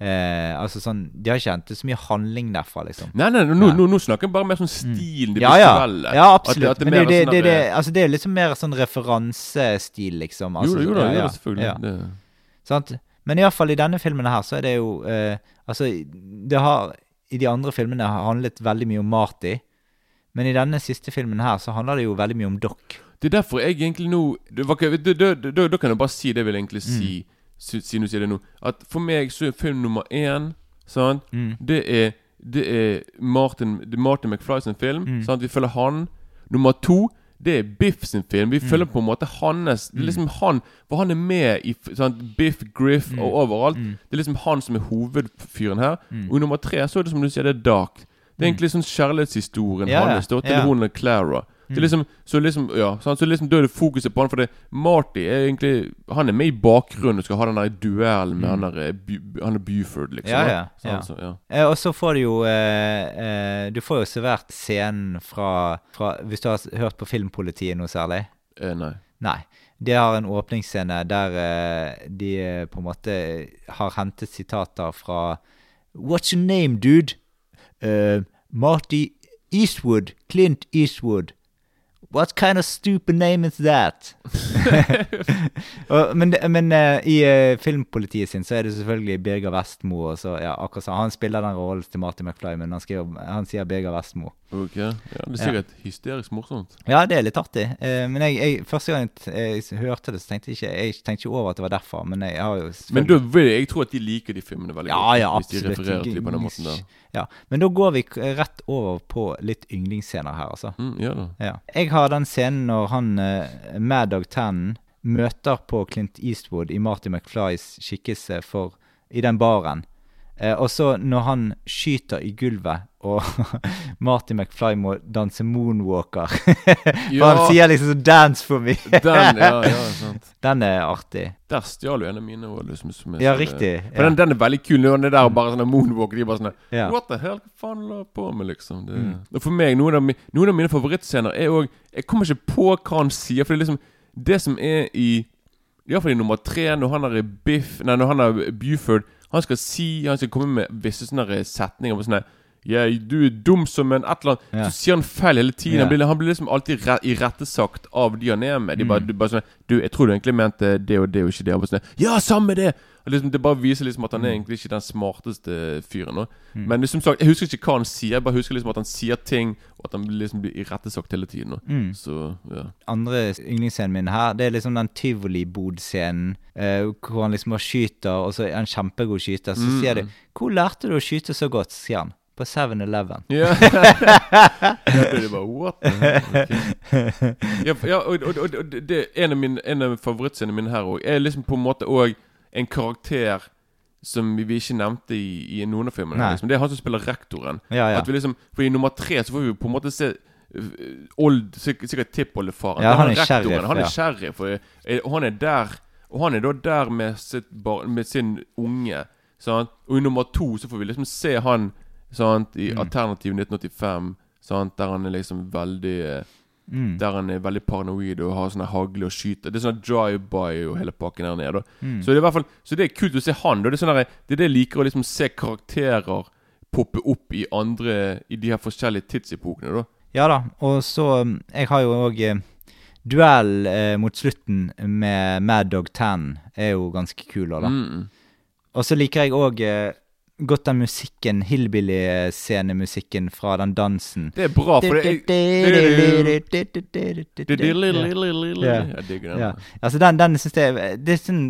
Eh, altså sånn De har ikke hentet så mye handling derfra, liksom. Nei, nei, nå, Nei. nå, nå snakker jeg bare mer sånn stilen, det Ja, ja. visuelle. ja, At absolutt. at men det, er det det, sånn det, der, det, altså, det er liksom mer sånn referansestil, liksom. Altså, jo da, jo da, ja, ja, selvfølgelig. ja. Det, Sant? Men iallfall i denne filmen her, så er det jo eh, Altså, det har I de andre filmene har handlet veldig mye om Marty. Men i denne siste filmen her så handler det jo veldig mye om Doc. Det er derfor jeg egentlig nå Da kan jeg bare si det jeg vil egentlig Mm. si, mm. siden du sier det nå. At for meg så er film nummer én sant? Mm. Det er Det er Martin, det er Martin McFly sin film. Mm. Sant? Vi følger han. Nummer to det er Biff sin film. Vi Mm. følger på en måte hans Det er liksom han For han er med i sant? Biff, Griff Mm. og overalt. Det er liksom han som er hovedfyren her. Og i nummer tre så er det som du sier, det er Dark. Det er egentlig sånn kjærlighetshistorien Mm. Ja, hans da, til Ja. hun og Clara. Så Mm. liksom, så liksom Ja, så liksom da er det fokuset på han, for det Marty er egentlig Han er med i bakgrunnen og skal ha den der duellen med han der eh, Han er Buford, liksom. Ja, Ja, da. ja, ja. Så, ja. Eh, og så får du jo eh, eh, Du får jo servert scenen fra, fra Hvis du har hørt på Filmpolitiet noe særlig? Eh, nei. Nei. De har en åpningsscene der eh, de eh, på en måte har hentet sitater fra What's your name, dude? Eh, Marty Eastwood. Clint Eastwood. What kind of stupid name is that? og, men men uh, i uh, Filmpolitiet sin så er det selvfølgelig Birger Vestmo. Og så, ja, akkurat så, han spiller den rollen til Marty McFly, men han, skriver, han sier Birger Vestmo. Ok. Ja, det er sikkert hysterisk morsomt. Ja, det er litt artig. Uh, men jeg, jeg, første gang jeg, jeg hørte det, så tenkte jeg ikke Jeg tenkte ikke over at det var derfor. Men jeg har jo Men da vil jeg, tror at de liker de filmene veldig Ja, godt. ja, Hvis de refererer til på den måten der. Ja, Men da går vi rett over på litt yndlingsscener her, altså. Mm, ja det. Ja. Jeg har den scenen når han uh, Mad Dog Tannen møter på Clint Eastwood i Marty McFlys skikkelse for, i den baren. Eh, og så når han skyter i gulvet, og Marty McFly må danse moonwalker Ja. han sier liksom 'dance for me'. Den, ja, ja, sant. Den er artig. Der stjal jo en av mine òg. Liksom, som Ja, sånn, riktig, eh, ja. For den, den er veldig kul. Når han er der og bare sånn moonwalk. De er bare sånn Ja. What the hell? Hva faen la på med, liksom? Det, Mm. Og for meg, noen av, noen av mine favorittscener er òg Jeg kommer ikke på hva han sier, for det er liksom Det som er i Iallfall i nummer tre, når han er i Biff Nei, når han er Buford Han skal si Han skal komme med visse sånne setninger på sånn ja, du er dum som en et eller annet Ja. Så sier han feil hele tiden. Ja. Han, blir, han blir liksom alltid re irettesagt av de han er med. De bare, Mm. du, bare sånn Du, jeg tror du egentlig mente det og det og ikke det. Og sånn, ja, samme det! Liksom, det bare viser liksom at han er Mm. egentlig ikke den smarteste fyren. nå. Men som sagt, jeg husker ikke hva han sier. Jeg bare husker liksom at han sier ting, og at han liksom blir irettesagt hele tiden. Mm. Så, ja. andre yndlingsscenen min her, det er liksom den Tivoli-bodscenen. Eh, hvor han liksom skyter, og så er han kjempegod skyter. Så Mm. sier de 'Hvor lærte du å skyte så godt?' sier han. På 7-Eleven. Ja. Da blir det bare What? the hell? Ok. Ja, ja og, og, og, og det en av, mine, en av favorittscenene mine her òg. Er liksom på en måte òg en karakter som vi ikke nevnte i, i noen av filmene. Liksom. Det er han som spiller rektoren. Ja, ja. At vi liksom, for I nummer tre så får vi på en måte se uh, old, Sikkert tippoldefaren. Ja, han, er han er sheriff, Han er ja. sheriff, eh, og han er der Og han er da der med, sitt bar, med sin unge. Sant? Og i nummer to så får vi liksom se han sant? i Mm. Alternativ 1985. Sant? Der han er liksom veldig eh, Mm. Der han er veldig paranoid og har sånne hagle og skyter. Det er sånn drive-by og hele pakken her nede. Mm. Så det er i hvert fall Så det er kult å se han. Det er sånne, Det er det jeg liker å liksom se karakterer poppe opp i andre I de her forskjellige tidsepokene. da Ja da, og så um, Jeg har jo òg eh, Duell eh, mot slutten med Mad Dog 10 er jo ganske kul da. Mm. Og så liker jeg òg eh, godt den musikken, hillbilly-scenemusikken fra den dansen. Det er bra, for det. Jeg digger den. Ja. Altså den, jeg det er sånn,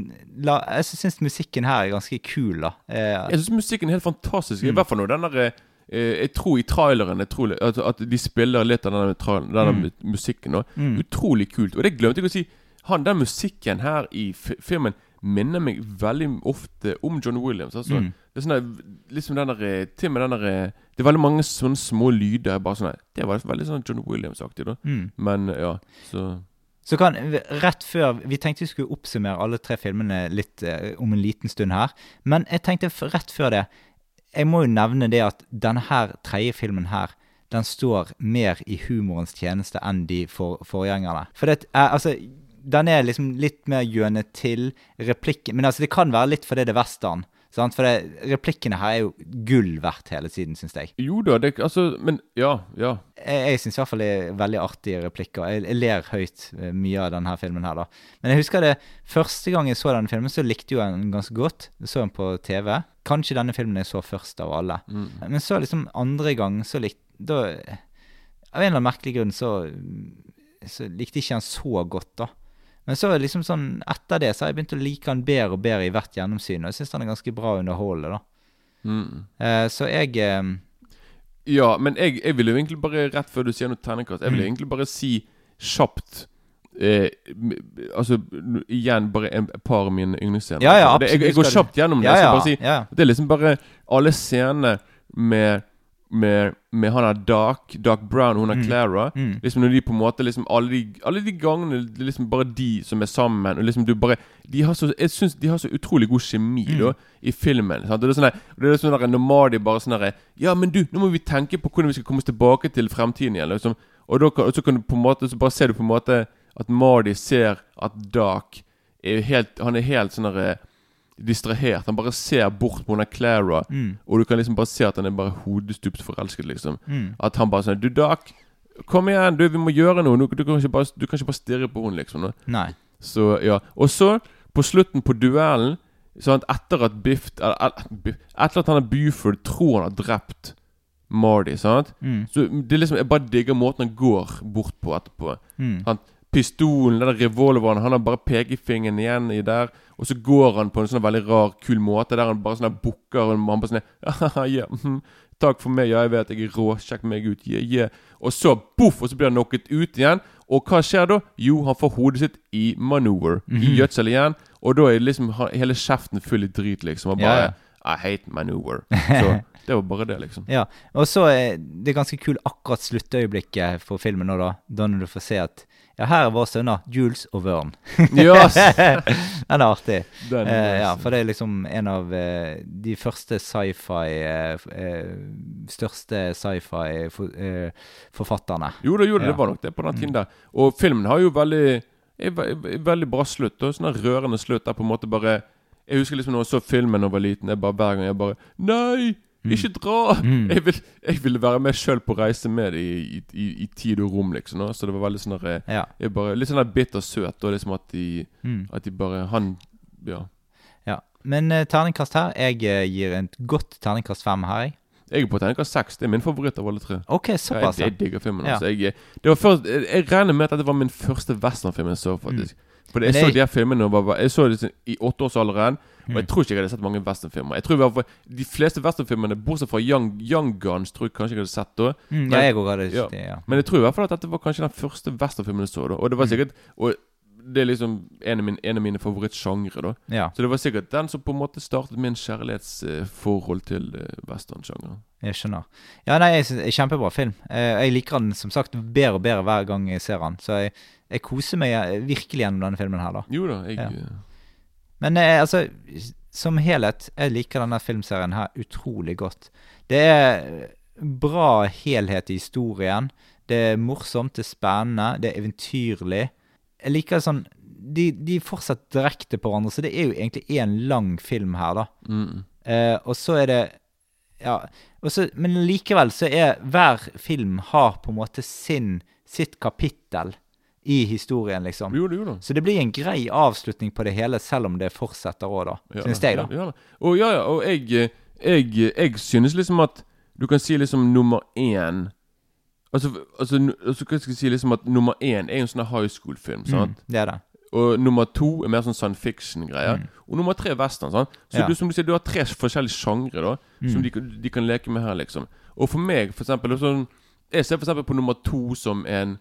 la, Jeg syns musikken her er ganske kul, da. Eh, Jeg syns musikken er helt fantastisk. I Mm. hvert fall når den derre eh, Jeg tror i traileren tror, at, at de spiller litt av denne, tra- denne Mm. musikken. Mm. Utrolig kult. Og det glemte jeg å si. Han, Den musikken her i fi- filmen minner meg veldig ofte om John Williams. Altså, Mm. Det er sånn der, liksom den der, Til med den der Det er veldig mange sånne små lyder. Bare sånn Det var veldig sånn John Williams-aktig, da. Mm. Men ja, så Så kan, rett før Vi tenkte vi skulle oppsummere alle tre filmene litt eh, om en liten stund her. Men jeg tenkte rett før det Jeg må jo nevne det at denne her tredje filmen her den står mer i humorens tjeneste enn de for, forgjengerne. For det, eh, altså, den er liksom litt mer gjønet til replikken Men altså, det kan være litt fordi det er western. Sant? For det, replikkene her er jo gull verdt hele tiden, syns jeg. Jo da, det Altså, men ja. Ja. Jeg, jeg syns i hvert fall det er veldig artige replikker. Jeg, jeg ler høyt eh, mye av denne filmen her, da. Men jeg husker det første gang jeg så denne filmen, så likte jeg den ganske godt. Jeg så den på TV. Kanskje denne filmen jeg så først av alle. Mm. Men så liksom andre gang, så likte Da Av en eller annen merkelig grunn så, så likte jeg ikke den så godt, da. Men så liksom sånn etter det så har jeg begynt å like han bedre og bedre i hvert gjennomsyn. Og jeg syns han er ganske bra underholdende, da. Mm. Eh, så jeg eh, Ja, men jeg, jeg vil jo egentlig bare, rett før du sier noe terningkast, jeg vil Mm. egentlig bare si kjapt eh, Altså igjen bare en, et par av mine yndlingsscener. Ja, ja, Det- jeg, jeg går kjapt gjennom det. Ja, ja, si ja. Det er liksom bare alle scenene med med, med han er Dark, Dark Brown og hun er Mm. Clara. Mm. Liksom når de på en måte liksom Alle de, alle de gangene det er liksom bare de som er sammen. Og liksom du bare De har så Jeg synes de har så utrolig god kjemi Mm. da i filmen. Sant? Og det er sånn der, det er sånn der, Når Mardi bare sånn der Ja, men du, nå må vi tenke på hvordan vi skal komme oss tilbake til fremtiden igjen. Liksom. Og, da, og så kan du på en måte Så bare ser du på en måte at Mardi ser at Dark er helt Han er helt sånn der distrahert. Han bare ser bort på Clara, Mm. og du kan liksom bare se at han er bare hodestupt forelsket, liksom. Mm. At han bare sånn Du, Doc, kom igjen, du, vi må gjøre noe. Du, du, kan, ikke bare, du kan ikke bare stirre på henne, liksom. Nei. Så, ja. Og så, på slutten på duellen Sånn etter at Biff Etter at han er Buford tror han har drept Marty, sant? Mm. Så det er liksom Jeg bare digger måten han går bort på etterpå. Mm. Han, pistolen, den revolveren Han har bare pekefingeren igjen i der. Og så går han på en sånn veldig rar, kul måte der han bare sånn bukker og han bare sånn «Haha, ja, mhm, Takk for meg, ja, jeg vet jeg er rå. Sjekk meg ut. Yeah, yeah. Og så boff, og så blir han knocket ut igjen. Og hva skjer da? Jo, han får hodet sitt i maneuver. I Mhm. gjødsel igjen. Og da er liksom han- hele kjeften full i drit, liksom. Og bare ja. I hate maneuver. Så det var bare det, liksom. Ja, og så er det ganske kult akkurat sluttøyeblikket for filmen nå, da. Da når du får se at ja, her er vår sønner, Jules og Vørn. Yes! Den er artig. Den er eh, ja, for det er liksom en av eh, de første sci-fi eh, eh, Største sci-fi-forfatterne. Jo da, jo da, Ja. det var nok det på den Mm. tiden der. Og filmen har jo veldig er ve- ve- Veldig bra slutt. Og sånn en rørende slutt der på en måte bare Jeg husker liksom når jeg så filmen da jeg var liten, jeg bare hver gang jeg bare Nei! Ikke dra! Mm. Jeg, vil, jeg ville være med sjøl på reise med det i, i, i, tid og rom, liksom. Så det var veldig sånn der, Ja. bare, Litt sånn der bitter søt. Og liksom at de Mm. At de bare Han Ja. ja. Men uh, terningkast her Jeg uh, gir et godt terningkast fem her, jeg. Jeg er på terningkast seks. Det er min favoritt av alle tre. Ok, såpass. Jeg, jeg digger filmen. Ja. Altså. Jeg, det var først, jeg, jeg regner med at dette var min første westernfilm jeg så, faktisk. For jeg Mm. Så de her filmene var, Jeg så det i åtteårsalderen. Og jeg tror ikke jeg hadde sett mange westernfilmer. Jeg tror fall De fleste westernfilmene, bortsett fra Young, Young Guns, tror jeg kanskje jeg hadde sett da. Mm, ja, jeg også hadde ja. det, ja. Men jeg tror i hvert fall at dette var kanskje den første westernfilmen jeg så. da Og det var Mm. sikkert Og det er liksom en av mine, en av mine favorittsjangre. da Ja. Så det var sikkert den som på en måte startet min kjærlighetsforhold til uh, westernsjangeren. Jeg skjønner. Ja, nei, jeg synes, Kjempebra film. Eh, jeg liker den som sagt bedre og bedre hver gang jeg ser den. Så jeg, jeg koser meg eh, virkelig gjennom denne filmen her, da. Jo da, jeg Ja. Men eh, altså, som helhet, jeg liker denne filmserien her utrolig godt. Det er bra helhet i historien. Det er morsomt, det er spennende, det er eventyrlig. Jeg liker sånn De, de fortsetter direkte på hverandre, så det er jo egentlig én lang film her, da. mm. Eh, og så er det Ja. Og så, men likevel så er hver film har på en måte sin, sitt kapittel i historien, liksom. Jo det, jo. Så det blir en grei avslutning på det hele, selv om det fortsetter òg, da. Ja, synes jeg, da. Ja, ja. Og ja, ja, og jeg, eh, jeg, jeg synes liksom at Du kan si liksom nummer én Altså, altså, altså hva skal jeg si liksom at nummer én er en sånn high school-film, sant? Mm, det er det. Og nummer to er mer sånn science fiction-greier. Mm. Og nummer tre er western. sant? Så Ja. du, som du sier, du har tre forskjellige sjangre da som Mm. de, kan- de kan leke med her, liksom. Og for meg, for eksempel sånn, Jeg ser for eksempel på nummer to som en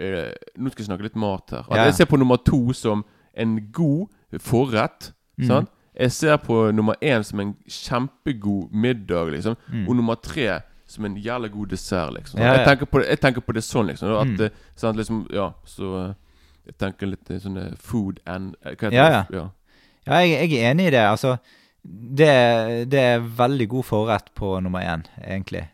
eh, Nå skal jeg snakke litt mat her. At Ja. Jeg ser på nummer to som en god forrett. Mm. Sant? Jeg ser på nummer én som en kjempegod middag, liksom. Mm. Og nummer tre som en jævla god dessert, liksom. Ja, ja. Jeg, tenker på, det- jeg tenker på det sånn, liksom. At, Mm. eh, sant, liksom Ja, så eh, Jeg tenker litt eh, sånn eh, food and eh, Hva heter Ja, det? ja. Ja, jeg, jeg er enig i det. Altså, det, det er veldig god forrett på nummer én, egentlig.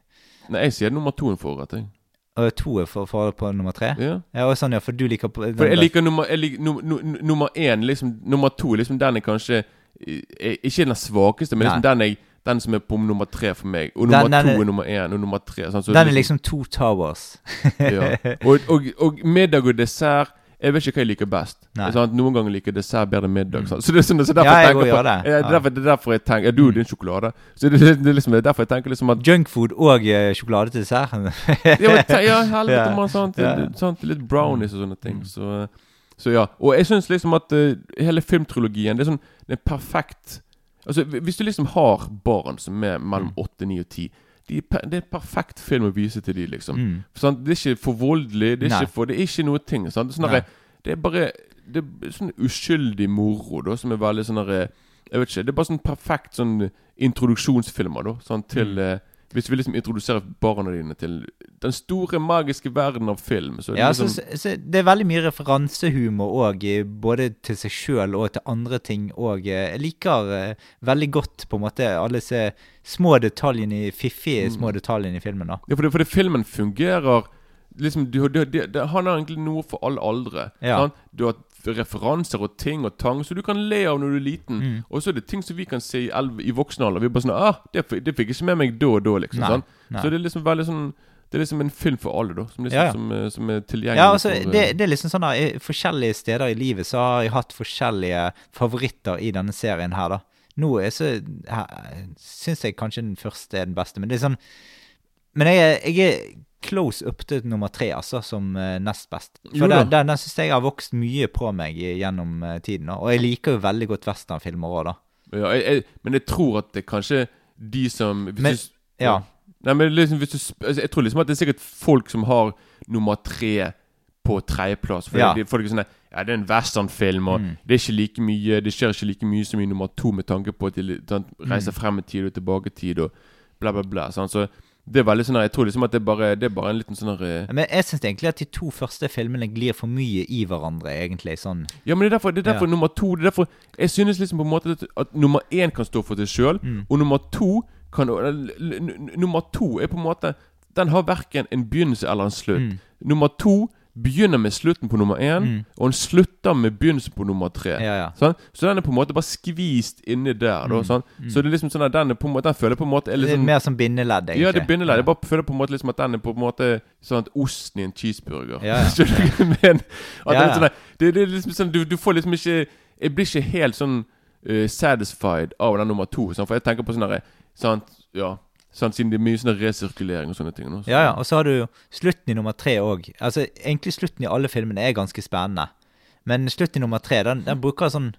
Nei, jeg sier nummer to en forrett, jeg. Og to er for, for på nummer tre? Ja. Ja, og sånn, ja, for du liker på For jeg liker nummer, jeg liker, num- num- nummer én liksom, Nummer to liksom, den er kanskje eh, Ikke den svakeste, men liksom, den, er, den som er på nummer tre for meg. Og nummer den to er- er nummer én, og nummer tre sånn, så Den er liksom to towers. ja. og, og, og middag og dessert Jeg vet ikke hva jeg liker best. Sånn? Noen ganger liker dessert bedre enn middag. Så det er sånn, så derfor Ja, jeg tenker på, det. Ja, er derfor, det er derfor jeg tenker du din sjokolade. Så det, det, det er liksom det er derfor jeg tenker liksom at Junkfood og uh, sjokolade til dessert. ja, men, ja, helvete, Ja. man. Sant? Ja. Litt- sant? Litt brownies og sånne ting. Så, så ja. Og jeg syns liksom at uh, hele filmtrilogien Det er sånn Det er perfekt Altså, hvis du liksom har barn som er mellom Mm. åtte, ni og ti de, Det er en perfekt film å vise til de liksom. Mm. Sånn, Det er ikke for voldelig. Det er Nei. ikke, for, det er ikke noe ting. Sånn, det, er der, det er bare Det er sånn uskyldig moro, da, som er veldig sånn der, Jeg vet ikke. Det er bare sånn perfekt sånn introduksjonsfilmer, da. Sånn til Mm. Eh, Hvis vi liksom introduserer barna dine til den store, magiske verden av film, så er det Ja, liksom så, så det er veldig mye referansehumor òg, både til seg sjøl og til andre ting òg. Jeg liker uh, veldig godt på en måte alle disse små detaljene, i- mm. små detaljene i filmen. da. Ja, for, det, filmen fungerer liksom, du, du, du, det, Han har egentlig noe for alle aldre. Ja. Du har referanser og ting og tang så du kan le av når du er liten. Mm. Og så er det ting som vi kan se i, i voksen alder. Vi er bare sånn ah, det, det fikk jeg ikke med meg da og da, liksom. Nei, sånn. nei. Så det er liksom veldig sånn Det er liksom en film for alle, da. Som, liksom, Ja, ja. Som, eh, som er tilgjengelig Ja, altså, for det, eh, det er liksom sånn da, i Forskjellige steder i livet så har jeg hatt forskjellige favoritter i denne serien her, da. Nå er så syns jeg kanskje den første er den beste, men det er sånn Men jeg, jeg er close up til nummer tre, altså, som eh, nest best. For den, den, den syns jeg har vokst mye på meg gjennom eh, tiden. Og jeg liker jo veldig godt westernfilmer òg, da. ja, jeg, jeg, Men jeg tror at det kanskje de som Men- du ja. Nei, men liksom du altså, Jeg tror liksom at det er sikkert folk som har nummer tre på tredjeplass. For Ja. folk er sånn Ja, det er en westernfilm, og Mm. det er ikke like mye Det skjer ikke like mye som i nummer to med tanke på at de reiser Mm. frem i tid og tilbake i tid og bla, bla, bla. Sant? Så det er veldig sånn Jeg tror liksom at det er bare, det er bare en liten sånn eh, Men jeg syns egentlig at de to første filmene glir for mye i hverandre, egentlig. Sånn Ja, men det er derfor, det er derfor Ja. nummer to det er derfor, Jeg synes liksom på en måte at, at nummer én kan stå for seg sjøl, Mm. og nummer to kan Nummer to er på en måte Den har verken en begynnelse eller en slutt. Mm. Nummer to begynner med slutten på nummer én, Mm. og den slutter med begynnelsen på nummer tre. Ja, ja. Sånn? Så den er på en måte bare skvist inni der. Da, Mm. sånn? Mm. Så det er liksom sånn at den måte Den føler på en måte er liksom, Det er sånn mer som bindeledd, egentlig. Ja, det er bindeledd. Ja. Jeg bare føler på en måte liksom at den er på en måte sånn at osten i en cheeseburger. Ja, ja. Skjønner du hva jeg mener? Er sånn, det, det er liksom sånn du, du får liksom ikke Jeg blir ikke helt sånn uh, satisfied av den nummer to. Sånn, for jeg tenker på sånn herre Sant? Ja. Sant, siden det er mye sånn resirkulering og sånne ting. Nå, så. Ja, ja. Og så har du slutten i nummer tre òg. Altså, egentlig slutten i alle filmene er ganske spennende. Men slutten i nummer tre, den, den bruker sånn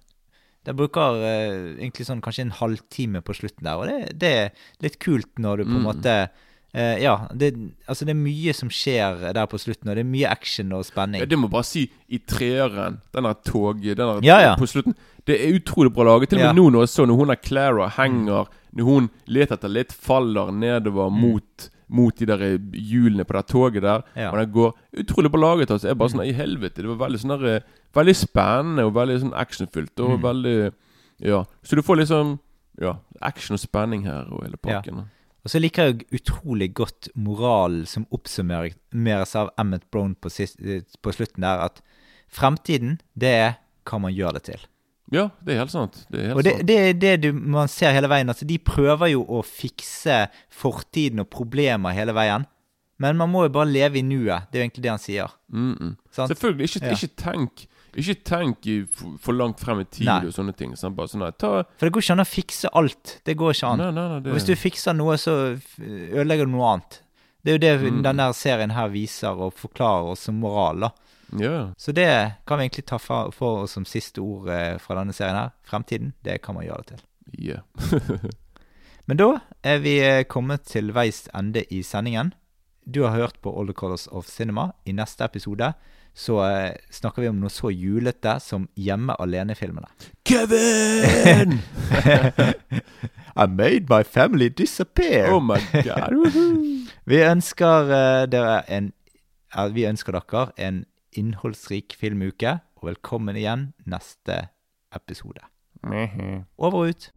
Den bruker uh, egentlig sånn kanskje en halvtime på slutten der, og det, det er litt kult når du på en Mm. måte Uh, Ja, det, altså det er mye som skjer der på slutten, og det er mye action og spenning. Ja, det må bare si. I treeren, den der toget den der, Ja, ja. På slutten Det er utrolig bra laget. Til og med nå når jeg så når hun der Clara henger Når hun leter etter litt, faller nedover Mm. mot Mot de der hjulene på det toget der. Ja. Og den går utrolig bra laget. Altså. Jeg er bare sånn I helvete. Det var veldig sånn der, eh, Veldig spennende og veldig sånn actionfylt. Og Mm. veldig Ja. Så du får liksom Ja, action og spenning her og hele Ja. Og så liker jeg utrolig godt moralen som oppsummeres av Emmet Brown på, sist, eh, på slutten der, at fremtiden, det er hva man gjør det til. Ja, det er helt sant. Det er helt Og det, sant. det er det du, man ser hele veien. Altså, de prøver jo å fikse fortiden og problemer hele veien. Men man må jo bare leve i nuet. Det er jo egentlig det han sier. Mm -mm. Selvfølgelig. Ikke, Ja. ikke tenk Ikke tenk i for, langt frem i tid Nei. og sånne ting. Sant? Bare sånn nei, ta For det går ikke an å fikse alt. Det går ikke an. Nei, nei, nei, det- Og hvis du fikser noe, så ødelegger du noe annet. Det er jo det Mm. denne serien her viser og forklarer oss som moral, da. Ja. Så det kan vi egentlig ta for, oss som siste ord eh, fra denne serien her. Fremtiden, det kan man gjøre det til. Yeah. Men da er vi eh, kommet til veis ende i sendingen. Du har hørt på All the Colors of Cinema. I neste episode så eh, snakker vi om noe så julete som Hjemme alene-filmene. Kevin! I made my family disappear. oh my god. Vi ønsker dere en Vi ønsker dere en innholdsrik filmuke, og velkommen igjen neste episode. Over og ut.